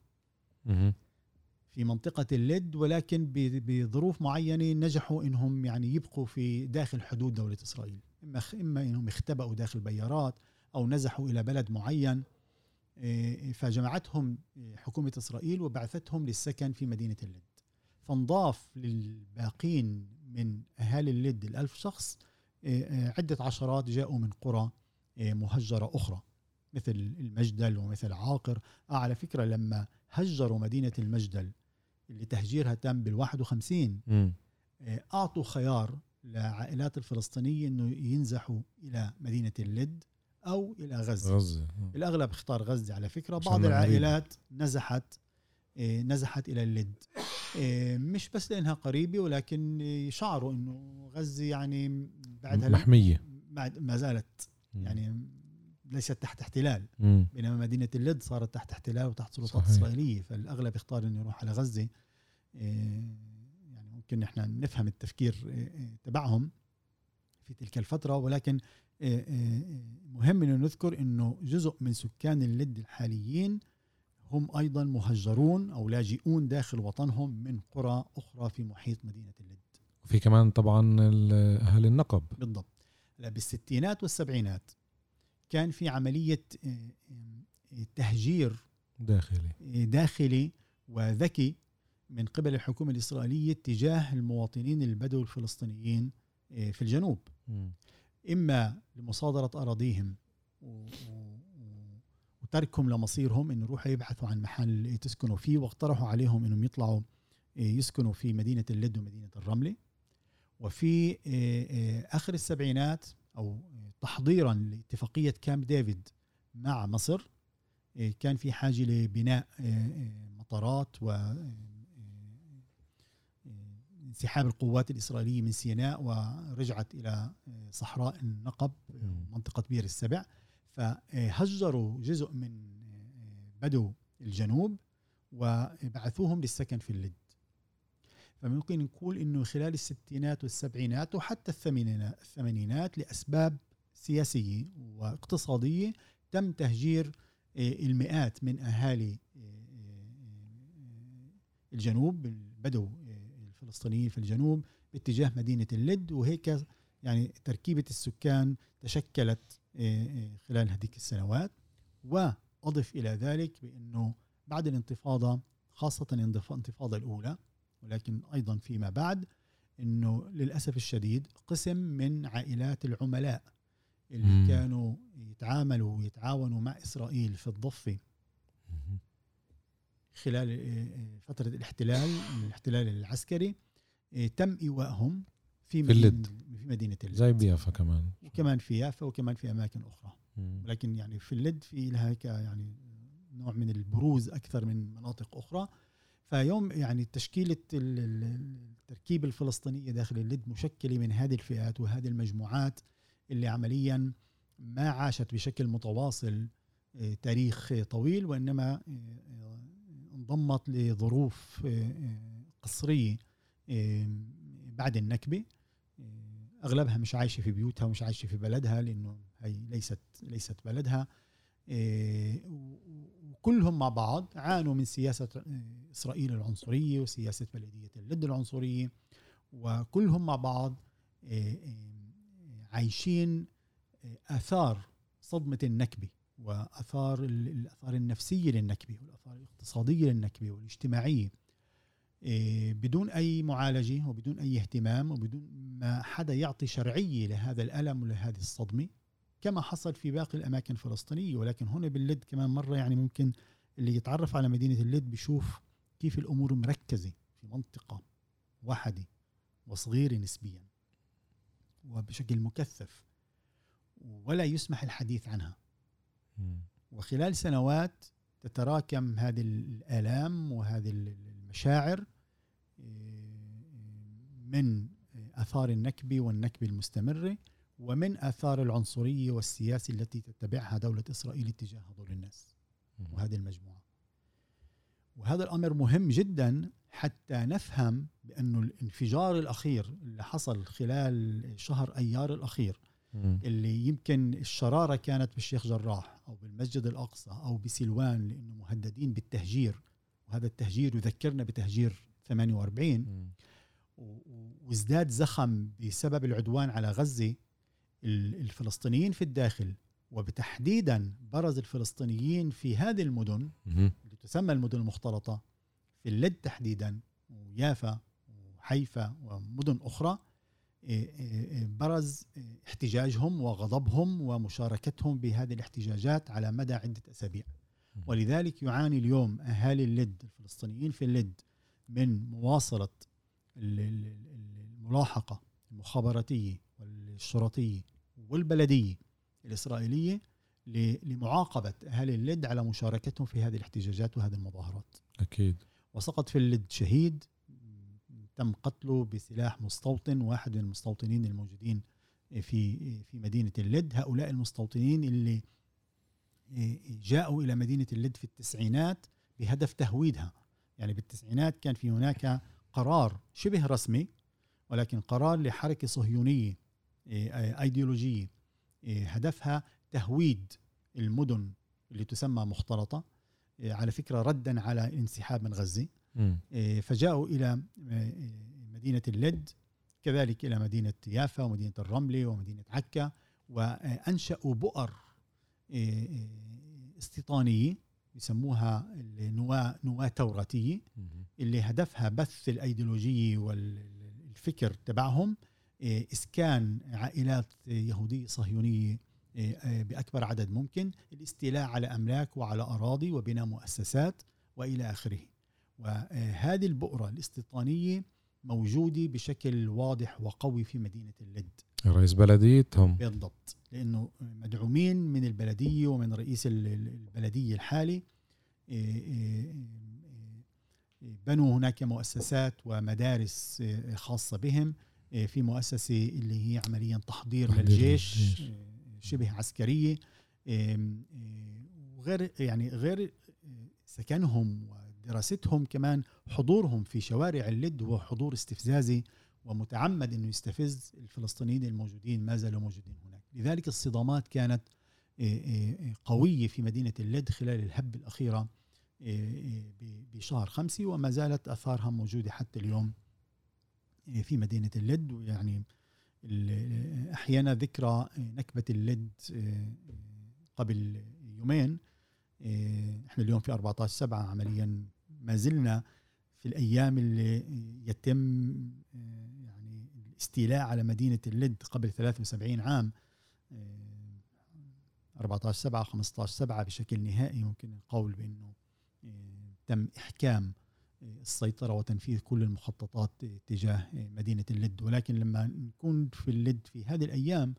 في منطقة اللد ولكن بظروف معينة نجحوا إنهم يعني يبقوا في داخل حدود دولة إسرائيل. إما إما إنهم اختبأوا داخل بيارات أو نزحوا إلى بلد معين فجمعتهم حكومة إسرائيل وبعثتهم للسكن في مدينة اللد فانضاف للباقين من أهالي اللد الألف شخص إيه، إيه، عدة عشرات جاءوا من قرى مهجرة أخرى مثل المجدل ومثل عاقر. آه على فكرة لما هجروا مدينة المجدل اللي تهجيرها تم بال 51 أعطوا خيار لعائلات الفلسطينية أنه ينزحوا إلى مدينة اللد أو إلى غزة. غزة. الأغلب اختار غزة على فكرة. بعض العائلات نزحت نزحت إلى اللد مش بس لأنها قريبة ولكن شعروا إنه غزة يعني بعدها محمية. بعد ما زالت يعني ليست تحت احتلال. بينما مدينة اللد صارت تحت احتلال وتحت سلطات إسرائيلية فالأغلب اختار إنه يروح على غزة. إيه، يعني ممكن نحن نفهم التفكير تبعهم في تلك الفترة. ولكن آه، آه، مهم إنه نذكر إنه جزء من سكان اللد الحاليين هم أيضا مهجرون أو لاجئون داخل وطنهم من قرى أخرى في محيط مدينة اللد. وفي كمان طبعا أهل النقب. بالضبط. بالستينات والسبعينات كان في عملية تهجير داخلي داخلي وذكي من قبل الحكومة الإسرائيلية تجاه المواطنين البدو الفلسطينيين في الجنوب إما لمصادرة أراضيهم وتركهم لمصيرهم إنه يروحوا يبحثوا عن محل تسكنوا فيه واقترحوا عليهم إنهم يطلعوا يسكنوا في مدينة اللد ومدينة الرمله وفي آخر السبعينات أو تحضيرا لاتفاقية كامب ديفيد مع مصر كان في حاجة لبناء مطارات و انسحاب القوات الإسرائيلية من سيناء ورجعت إلى صحراء النقب منطقة بير السبع. فهجروا جزء من بدو الجنوب وبعثوهم للسكن في اللد. فممكن نقول إنه خلال الستينات والسبعينات وحتى الثمانينات لأسباب سياسية واقتصادية تم تهجير المئات من أهالي الجنوب البدو الفلسطينيين في الجنوب باتجاه مدينة اللد. وهيك يعني تركيبة السكان تشكلت آه، آه، خلال هذيك السنوات وأضف إلى ذلك بأنه بعد الانتفاضة خاصة الانتفاضه الأولى ولكن أيضا فيما بعد إنه للأسف الشديد قسم من عائلات العملاء اللي مم. كانوا يتعاملوا ويتعاونوا مع إسرائيل في الضفة خلال آه، فترة الاحتلال الاحتلال العسكري تم إيوائهم في, في اللد في مدينة اللد زي بيافا كمان. وكمان في يافا وكمان في أماكن أخرى. مم. لكن يعني في اللد في لها يعني نوع من البروز أكثر من مناطق أخرى. فيوم يعني تشكيلة التركيبة الفلسطينية داخل اللد مشكلة من هذه الفئات وهذه المجموعات اللي عمليا ما عاشت بشكل متواصل آه، تاريخ طويل وإنما آه، انضمت لظروف آه، قصرية بعد النكبة. أغلبها مش عايشة في بيوتها ومش عايشة في بلدها لأنه هي ليست ليست بلدها. وكلهم مع بعض عانوا من سياسة إسرائيل العنصرية وسياسة بلدية اللد العنصرية وكلهم مع بعض عايشين آثار صدمة النكبة وآثار الآثار النفسية للنكبة والآثار الاقتصادية للنكبة والاجتماعية. بدون أي معالجة وبدون أي اهتمام وبدون ما حدا يعطي شرعية لهذا الألم ولهذه الصدمة كما حصل في باقي الأماكن الفلسطينية. ولكن هنا باللد كمان مرة يعني ممكن اللي يتعرف على مدينة اللد بيشوف كيف الأمور مركزة في منطقة واحدة وصغيرة نسبيا وبشكل مكثف ولا يسمح الحديث عنها. وخلال سنوات تتراكم هذه الآلام وهذه المشاعر من آثار النكبه والنكبه المستمره ومن آثار العنصريه والسياسة التي تتبعها دولة إسرائيل تجاه هذول الناس وهذه المجموعة. وهذا الأمر مهم جدا حتى نفهم بانه الانفجار الأخير اللي حصل خلال شهر أيار الأخير اللي يمكن الشرارة كانت بالشيخ جراح أو بالمسجد الأقصى أو بسلوان لأنه مهددين بالتهجير وهذا التهجير يذكرنا بتهجير 48 وازداد زخم بسبب العدوان على غزة الفلسطينيين في الداخل وبتحديدا برز الفلسطينيين في هذه المدن اللي تسمى المدن المختلطة في اللد تحديدا ويافا وحيفا ومدن أخرى إيه، إيه، إيه، برز احتجاجهم وغضبهم ومشاركتهم بهذه الاحتجاجات على مدى عدة أسابيع. ولذلك يعاني اليوم أهالي اللد الفلسطينيين في اللد من مواصلة الملاحقة المخابراتية والشرطيه والبلدية الإسرائيلية لمعاقبة اهالي اللد على مشاركتهم في هذه الاحتجاجات وهذه المظاهرات. أكيد. وسقط في اللد شهيد تم قتله بسلاح مستوطن واحد من المستوطنين الموجودين في في مدينة اللد، هؤلاء المستوطنين اللي جاءوا إلى مدينة اللد في التسعينات بهدف تهويدها يعني بالتسعينات كان في هناك قرار شبه رسمي ولكن قرار لحركة صهيونية إيه، ايديولوجيه إيه، هدفها تهويد المدن اللي تسمى مختلطة إيه، على فكرة ردا على الانسحاب من غزة. فجاءوا إلى مدينة اللد كذلك إلى مدينة يافا ومدينة الرملة ومدينة عكا وأنشأوا بؤر آه، استيطانية. يسموها النواة نواة توراتيه اللي هدفها بث الايديولوجيه والفكر تبعهم إسكان عائلات يهودية صهيونية بأكبر عدد ممكن الاستيلاء على أملاك وعلى أراضي وبناء مؤسسات وإلى آخره. وهذه البؤرة الاستيطانية موجودة بشكل واضح وقوي في مدينة اللد. رئيس بلديتهم. بالضبط. لأنه مدعومين من البلدية ومن رئيس البلدية الحالي. بنوا هناك مؤسسات ومدارس خاصة بهم. في مؤسسة اللي هي عمليا تحضير, تحضير للجيش شبه عسكرية. وغير يعني غير سكنهم ودراستهم كمان حضورهم في شوارع اللد هو حضور استفزازي ومتعمد إنه يستفز الفلسطينيين الموجودين ما زالوا موجودين هناك. لذلك الصدامات كانت قوية في مدينة اللد خلال الهبه الأخيرة بشهر خمسة وما زالت آثارها موجودة حتى اليوم في مدينة اللد. ويعني أحيانا ذكرى نكبة اللد قبل يومين إحنا اليوم في 14 7 عمليا ما زلنا في الأيام اللي يتم يعني الاستيلاء على مدينة اللد قبل 73 عام. 14 7 15 7 بشكل نهائي. ممكن القول بأنه تم إحكام السيطرة وتنفيذ كل المخططات تجاه مدينة اللد. ولكن لما نكون في اللد في هذه الأيام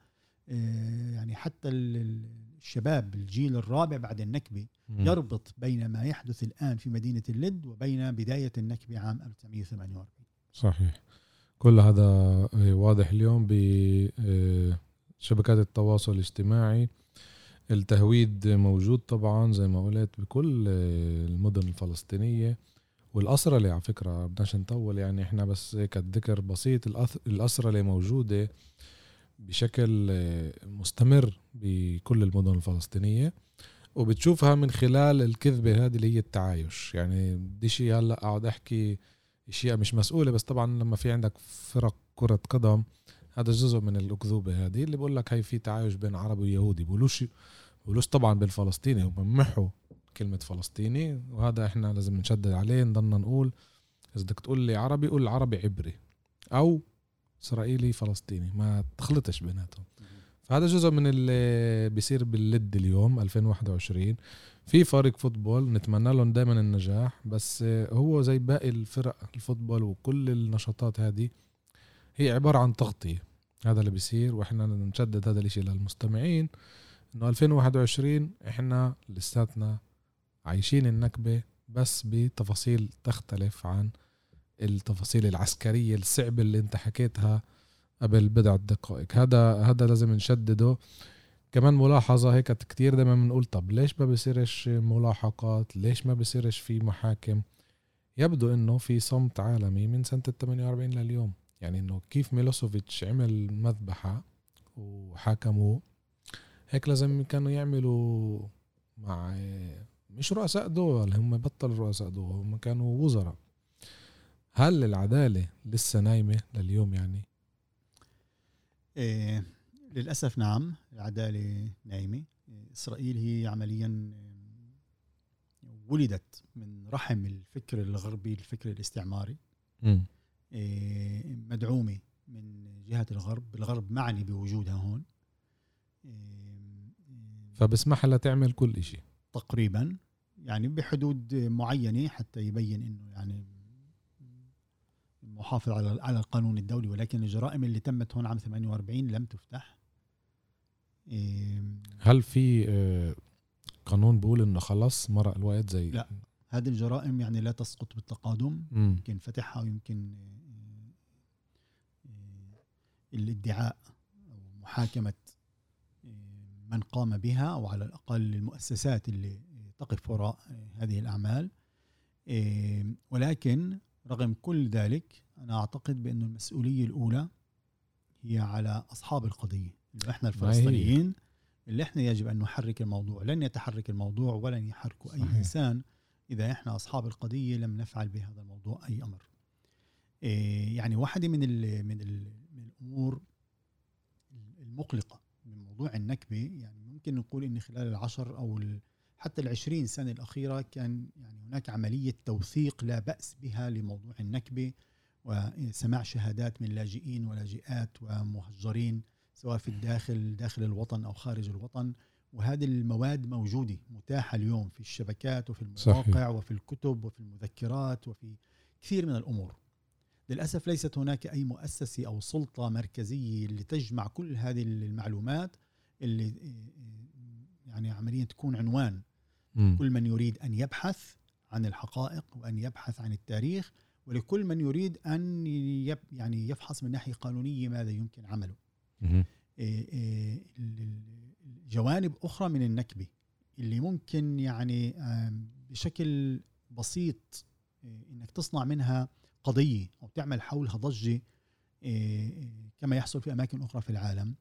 يعني حتى الشباب الجيل الرابع بعد النكبة يربط بين ما يحدث الآن في مدينة اللد وبين بداية النكبة عام 1948 صحيح. كل هذا واضح اليوم بشبكات التواصل الاجتماعي. التهويد موجود طبعا زي ما قلت بكل المدن الفلسطينية. والأسرة اللي على فكرة بدناش نطول يعني إحنا بس هيك الذكر بسيط الأسرة اللي موجودة بشكل مستمر بكل المدن الفلسطينية. وبتشوفها من خلال الكذبة هذه اللي هي التعايش. يعني بدي شيء هلأ اقعد أحكي إشياء مش مسؤولة بس طبعا لما في عندك فرق كرة قدم هذا جزء من الأكذوبة هذه اللي بقول لك هي في تعايش بين عربي ويهودي. بقولوش بقولوش طبعا بالفلسطيني هم محوا كلمة فلسطيني وهذا إحنا لازم نشدد عليه نضلنا نقول إذا بدك تقول لي عربي قول عربي عبري أو إسرائيلي فلسطيني ما تخلطش بيناتهم. فهذا جزء من اللي بيصير باللد اليوم 2021 في فريق فوتبول نتمنى لهم دائما النجاح بس هو زي باقي الفرق الفوتبول وكل النشاطات هذه هي عبارة عن تغطية. هذا اللي بيصير وإحنا نشدد هذا الإشي للمستمعين إنه 2021 إحنا لساتنا عايشين النكبة بس بتفاصيل تختلف عن التفاصيل العسكرية الصعبة اللي أنت حكيتها قبل بضع دقائق. هذا هذا لازم نشدده. كمان ملاحظة هيك كتير دايما بنقول طب ليش ما بصيرش ملاحقات؟ ليش ما بصيرش في محاكم؟ يبدو إنه في صمت عالمي من سنة ال 48 لليوم. يعني إنه كيف ميلوسوفيتش عمل مذبحة وحاكموه هيك لازم كانوا يعملوا مع مش رؤساء دول هم بطلوا رؤساء دول هم كانوا وزراء. هل العدالة لسه نايمة لليوم يعني؟ إيه للأسف نعم العدالة نايمة. إسرائيل هي عمليا ولدت من رحم الفكر الغربي الفكر الاستعماري. إيه مدعومة من جهة الغرب. الغرب معني بوجودها هون. إيه فبسمح لها تعمل كل شيء تقريبا يعني بحدود معينة حتى يبين إنه يعني محافظ على على القانون الدولي. ولكن الجرائم اللي تمت هون عام 48 لم تفتح. هل في آه، قانون بيقول إنه خلص مرق الوقت زي؟ لا. هذه الجرائم يعني لا تسقط بالتقادم. يمكن فتحها ويمكن آه، آه، الادعاء أو محاكمه من قام بها أو على الأقل المؤسسات اللي تقف وراء هذه الأعمال. ولكن رغم كل ذلك أنا أعتقد بأن المسؤولية الأولى هي على أصحاب القضية اللي إحنا الفلسطينيين اللي إحنا يجب أن نحرك الموضوع. لن يتحرك الموضوع ولن يحركه أي صحيح. إنسان إذا إحنا أصحاب القضية لم نفعل بهذا الموضوع أي أمر. يعني واحدة من من, من الأمور المقلقة من موضوع النكبة. يعني ممكن نقول إن خلال العشر أو حتى العشرين سنة الأخيرة كان يعني هناك عملية توثيق لا بأس بها لموضوع النكبة وسماع شهادات من لاجئين ولاجئات ومهجرين سواء في الداخل داخل الوطن أو خارج الوطن. وهذه المواد موجودة متاحة اليوم في الشبكات وفي المواقع صحيح. وفي الكتب وفي المذكرات وفي كثير من الأمور. للأسف ليست هناك أي مؤسسة أو سلطة مركزية لتجمع كل هذه المعلومات اللي يعني عمليا تكون عنوان. م. كل من يريد أن يبحث عن الحقائق وأن يبحث عن التاريخ ولكل من يريد أن يب يعني يفحص من ناحية قانونية ماذا يمكن عمله. إيه، إيه، جوانب أخرى من النكبة اللي ممكن يعني بشكل بسيط إيه، إنك تصنع منها قضية أو تعمل حولها ضجة كما يحصل في أماكن أخرى في العالم.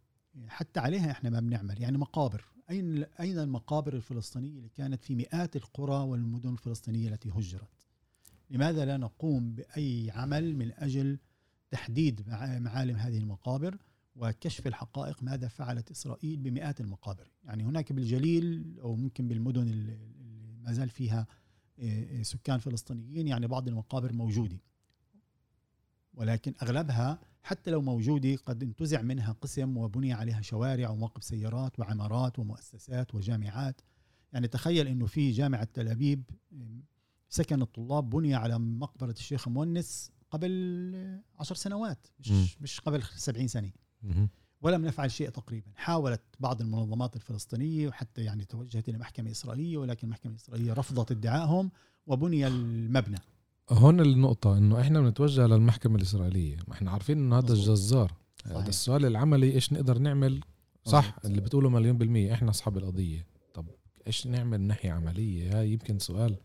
حتى عليها إحنا ما بنعمل. يعني مقابر. أين أين المقابر الفلسطينية اللي كانت في مئات القرى والمدن الفلسطينية التي هجرت؟ لماذا لا نقوم بأي عمل من أجل تحديد معالم هذه المقابر وكشف الحقائق ماذا فعلت إسرائيل بمئات المقابر؟ يعني هناك بالجليل أو ممكن بالمدن اللي ما زال فيها سكان فلسطينيين يعني بعض المقابر موجودة. ولكن أغلبها حتى لو موجودة قد انتزع منها قسم وبني عليها شوارع ومواقف سيارات وعمارات ومؤسسات وجامعات. يعني تخيل إنه في جامعة تل أبيب سكن الطلاب بني على مقبرة الشيخ مونس قبل عشر سنوات مش, مش قبل سبعين سنة. ولم نفعل شيء تقريبا. حاولت بعض المنظمات الفلسطينية وحتى يعني توجهت إلى محكمة إسرائيلية ولكن المحكمة الإسرائيلية رفضت ادعائهم وبني المبنى. هون النقطة إنه إحنا بنتوجه للمحكمة الإسرائيلية. ما إحنا عارفين إنه هذا الجزار. هذا السؤال العملي إيش نقدر نعمل؟ صح. اللي بتقوله مليون بالمية إحنا أصحاب القضية. طب إيش نعمل من ناحية عملية؟ هاي يمكن سؤال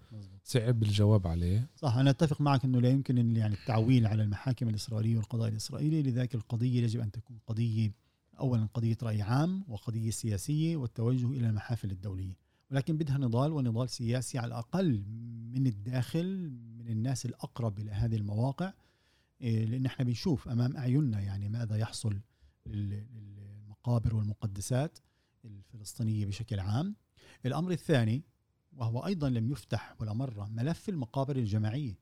صعب الجواب عليه. صح أنا أتفق معك إنه لا يمكن يعني التعويل على المحاكم الإسرائيلية والقضاء الاسرائيلي لذلك القضية يجب أن تكون قضية اولا قضية رأي عام وقضية سياسية والتوجه إلى المحافل الدولية. ولكن بدها نضال ونضال سياسي على الأقل من الداخل من الناس الأقرب إلى هذه المواقع إيه، لأن إحنا بنشوف أمام أعيننا يعني ماذا يحصل للمقابر والمقدسات الفلسطينية بشكل عام. الأمر الثاني وهو أيضا لم يفتح ولا مرة ملف المقابر الجماعية.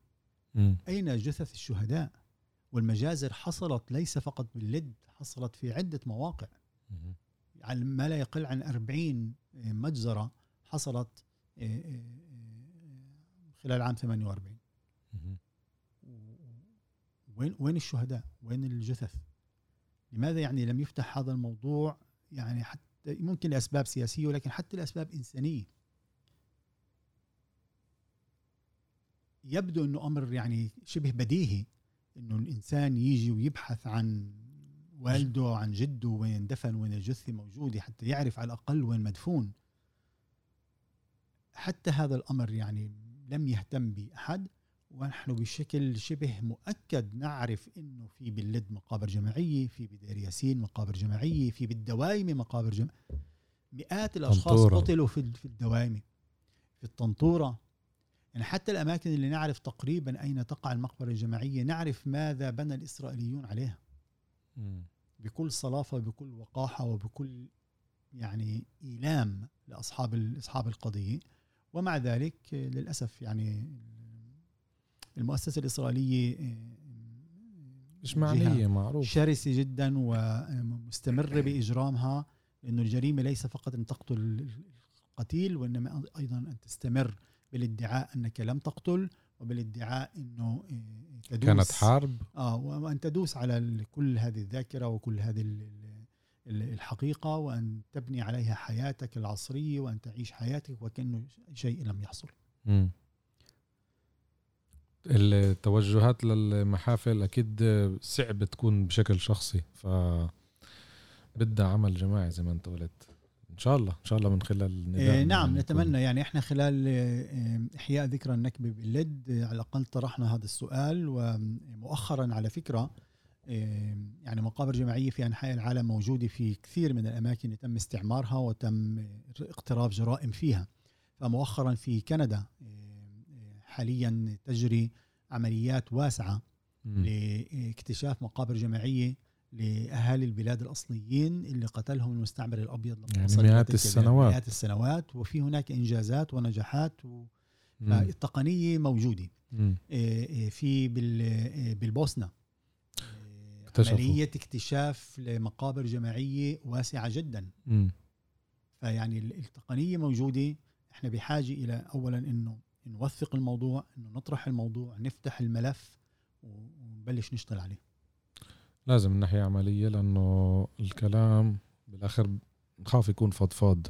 م. أين جثث الشهداء؟ والمجازر حصلت ليس فقط باللد حصلت في عدة مواقع. يعني ما لا يقل عن 40 مجزرة حصلت آه، آه، آه، خلال عام 48 وين وين الشهداء؟ وين الجثث؟ لماذا يعني لم يفتح هذا الموضوع؟ يعني حتى ممكن لأسباب سياسية ولكن حتى لأسباب إنسانية. يبدو إنه أمر يعني شبه بديهي إنه الإنسان يجي ويبحث عن والده عن جده وين دفن وين الجثة موجودة حتى يعرف على الأقل وين مدفون. حتى هذا الأمر يعني لم يهتم به احد ونحن بشكل شبه مؤكد نعرف إنه في باللد مقابر جماعية في بدير ياسين مقابر جماعية في بالدوايمة مقابر جماعيه مئات الأشخاص طنطورة. قتلوا في في الدوايمة في الطنطورة يعني حتى الأماكن اللي نعرف تقريبا أين تقع المقبرة الجماعية نعرف ماذا بنى الإسرائيليون عليها م. بكل صلافة بكل وقاحة وبكل يعني إيلام لأصحاب أصحاب القضية ومع ذلك للأسف يعني المؤسسة الإسرائيلية مش معنيه معروف. شرسة جدا ومستمرة بإجرامها لأنه الجريمة ليس فقط أن تقتل القتيل وإنما أيضا أن تستمر بالادعاء أنك لم تقتل وبالادعاء أنه تدوس. كانت حرب. آه وأن تدوس على كل هذه الذاكرة وكل هذه الحقيقة وأن تبني عليها حياتك العصرية وأن تعيش حياتك وكأنه شيء لم يحصل. التوجهات للمحافل أكيد صعب تكون بشكل شخصي ف بدها عمل جماعي زي ما أنت قلت. إن شاء الله إن شاء الله من خلال إيه نعم نتمنى. يعني إحنا خلال إيه، إحياء ذكرى النكبة باللد على الأقل طرحنا هذا السؤال ومؤخرا على فكرة يعني مقابر جماعية في أنحاء العالم موجودة في كثير من الأماكن اللي تم استعمارها وتم اقتراف جرائم فيها فمؤخرا في كندا حاليا تجري عمليات واسعة لاكتشاف مقابر جماعية لأهالي البلاد الأصليين اللي قتلهم المستعمر الأبيض لما يعني مئات السنوات. مئات السنوات وفي هناك إنجازات ونجاحات و... مم. فالتقنية موجودة. إيه، إيه، في بال- إيه، بالبوسنة إيه، اكتشفوا. عمليه اكتشاف لمقابر جماعية واسعة جدا. مم. فيعني ال- التقنية موجودة. إحنا بحاجة إلى اولا إنه نوثق الموضوع إنه نطرح الموضوع نفتح الملف ونبلش نشتغل عليه. لازم من ناحية عملية لأنه الكلام بالآخر بخاف يكون فضفاض.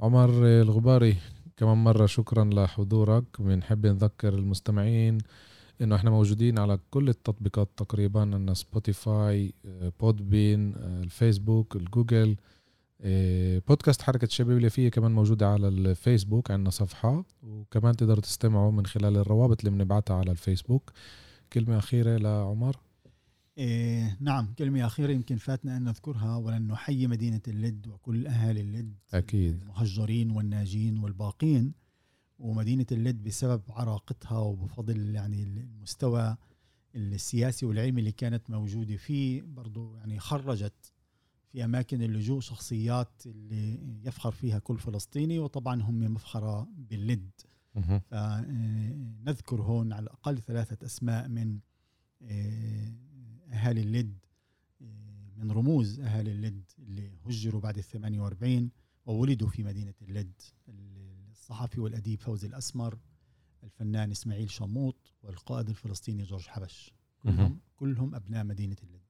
عمر الغباري كمان مرة شكرا لحضورك. بنحب نذكر المستمعين إنه إحنا موجودين على كل التطبيقات تقريبا عندنا سبوتيفاي بودبين الفيسبوك الجوجل آه، بودكاست حركة الشباب اللي فيه كمان موجودة على الفيسبوك عندنا صفحة. وكمان تقدروا تستمعوا من خلال الروابط اللي بنبعتها على الفيسبوك. كلمة أخيرة لعمر. إيه نعم كلمة أخيرة يمكن فاتنا أن نذكرها ولن نحيي مدينة اللد وكل أهالي اللد أكيد. المهجرين والناجين والباقين. ومدينة اللد بسبب عراقتها وبفضل يعني المستوى السياسي والعلمي اللي كانت موجودة فيه برضو يعني خرجت في أماكن اللجوء شخصيات اللي يفخر فيها كل فلسطيني وطبعا هم مفخرة باللد مهم. فنذكر هون على الأقل ثلاثة أسماء من آه، أهالي اللد آه، من رموز أهالي اللد اللي هجروا بعد الثمانية وأربعين وولدوا في مدينة اللد الصحفي والأديب فوزي الأسمر الفنان إسماعيل شموط والقائد الفلسطيني جورج حبش. كلهم, كلهم أبناء مدينة اللد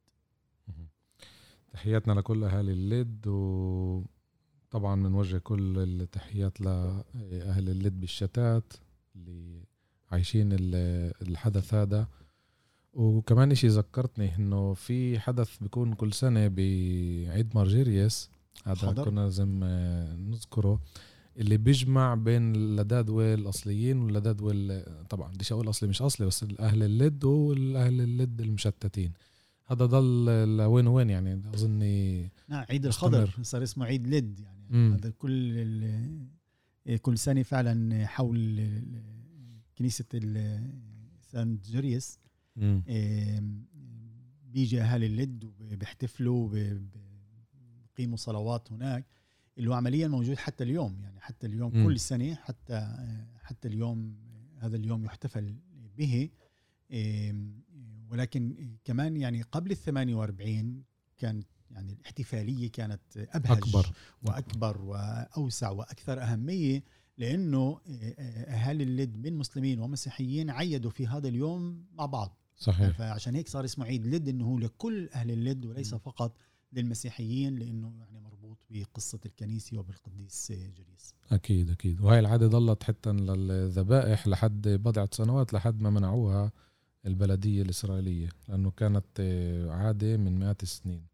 تحياتنا لكل اهالي اللد وطبعا بنوجه كل التحيات لاهل اللد بالشتات اللي عايشين ال- الحدث هذا. وكمان إشي ذكرتني إنه في حدث بيكون كل سنة بعيد مارجيريس. هذا. كنا لازم نذكره. اللي بيجمع بين اللدادوة الأصليين واللدادوة ال- طبعا بديش أقول أصلي مش أصلي بس الأهل اللد والأهل اللد المشتتين هذا ضل لوين وين يعني أظني نعم عيد. الخضر صار اسمه عيد لد يعني مم. هذا كل ال- كل سنة فعلا حول ال- سانت. آم، بيجي اهالي اللد وبيحتفلوا وبيقيموا صلوات هناك اللي هو عمليا موجود حتى اليوم يعني حتى اليوم مم. كل سنة حتى حتى اليوم هذا اليوم يحتفل به. ولكن كمان يعني قبل ال 48 كانت يعني الاحتفالية كانت أبهج أكبر. وأكبر وأوسع وأكثر أهمية لأنه أهالي اللد من مسلمين ومسيحيين عيدوا في هذا اليوم مع بعض. صحيح. فعشان هيك صار اسمه عيد لد إنه هو لكل أهل اللد وليس فقط للمسيحيين لأنه يعني مربوط بقصة الكنيسة وبالقديس جريس. أكيد أكيد. وهي العادة ضلت حتى للذبائح لحد بضعة سنوات لحد ما منعوها البلدية الإسرائيلية لأنه كانت عادة من مئات السنين.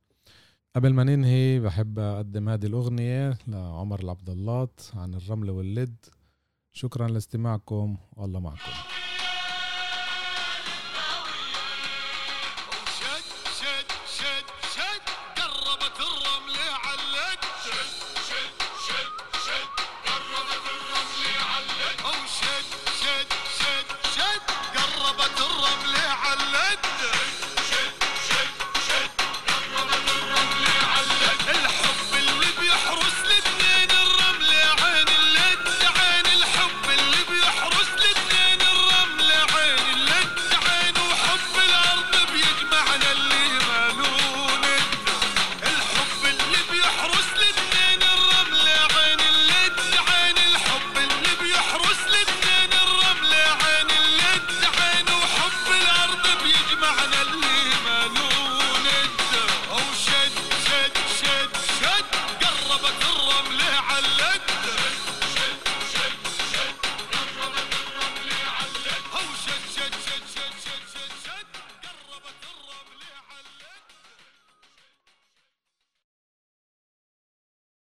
قبل ما ننهي بحب أقدم هذه الأغنية لعمر العبد الله عن الرمل واللد. شكرا لاستماعكم والله معكم.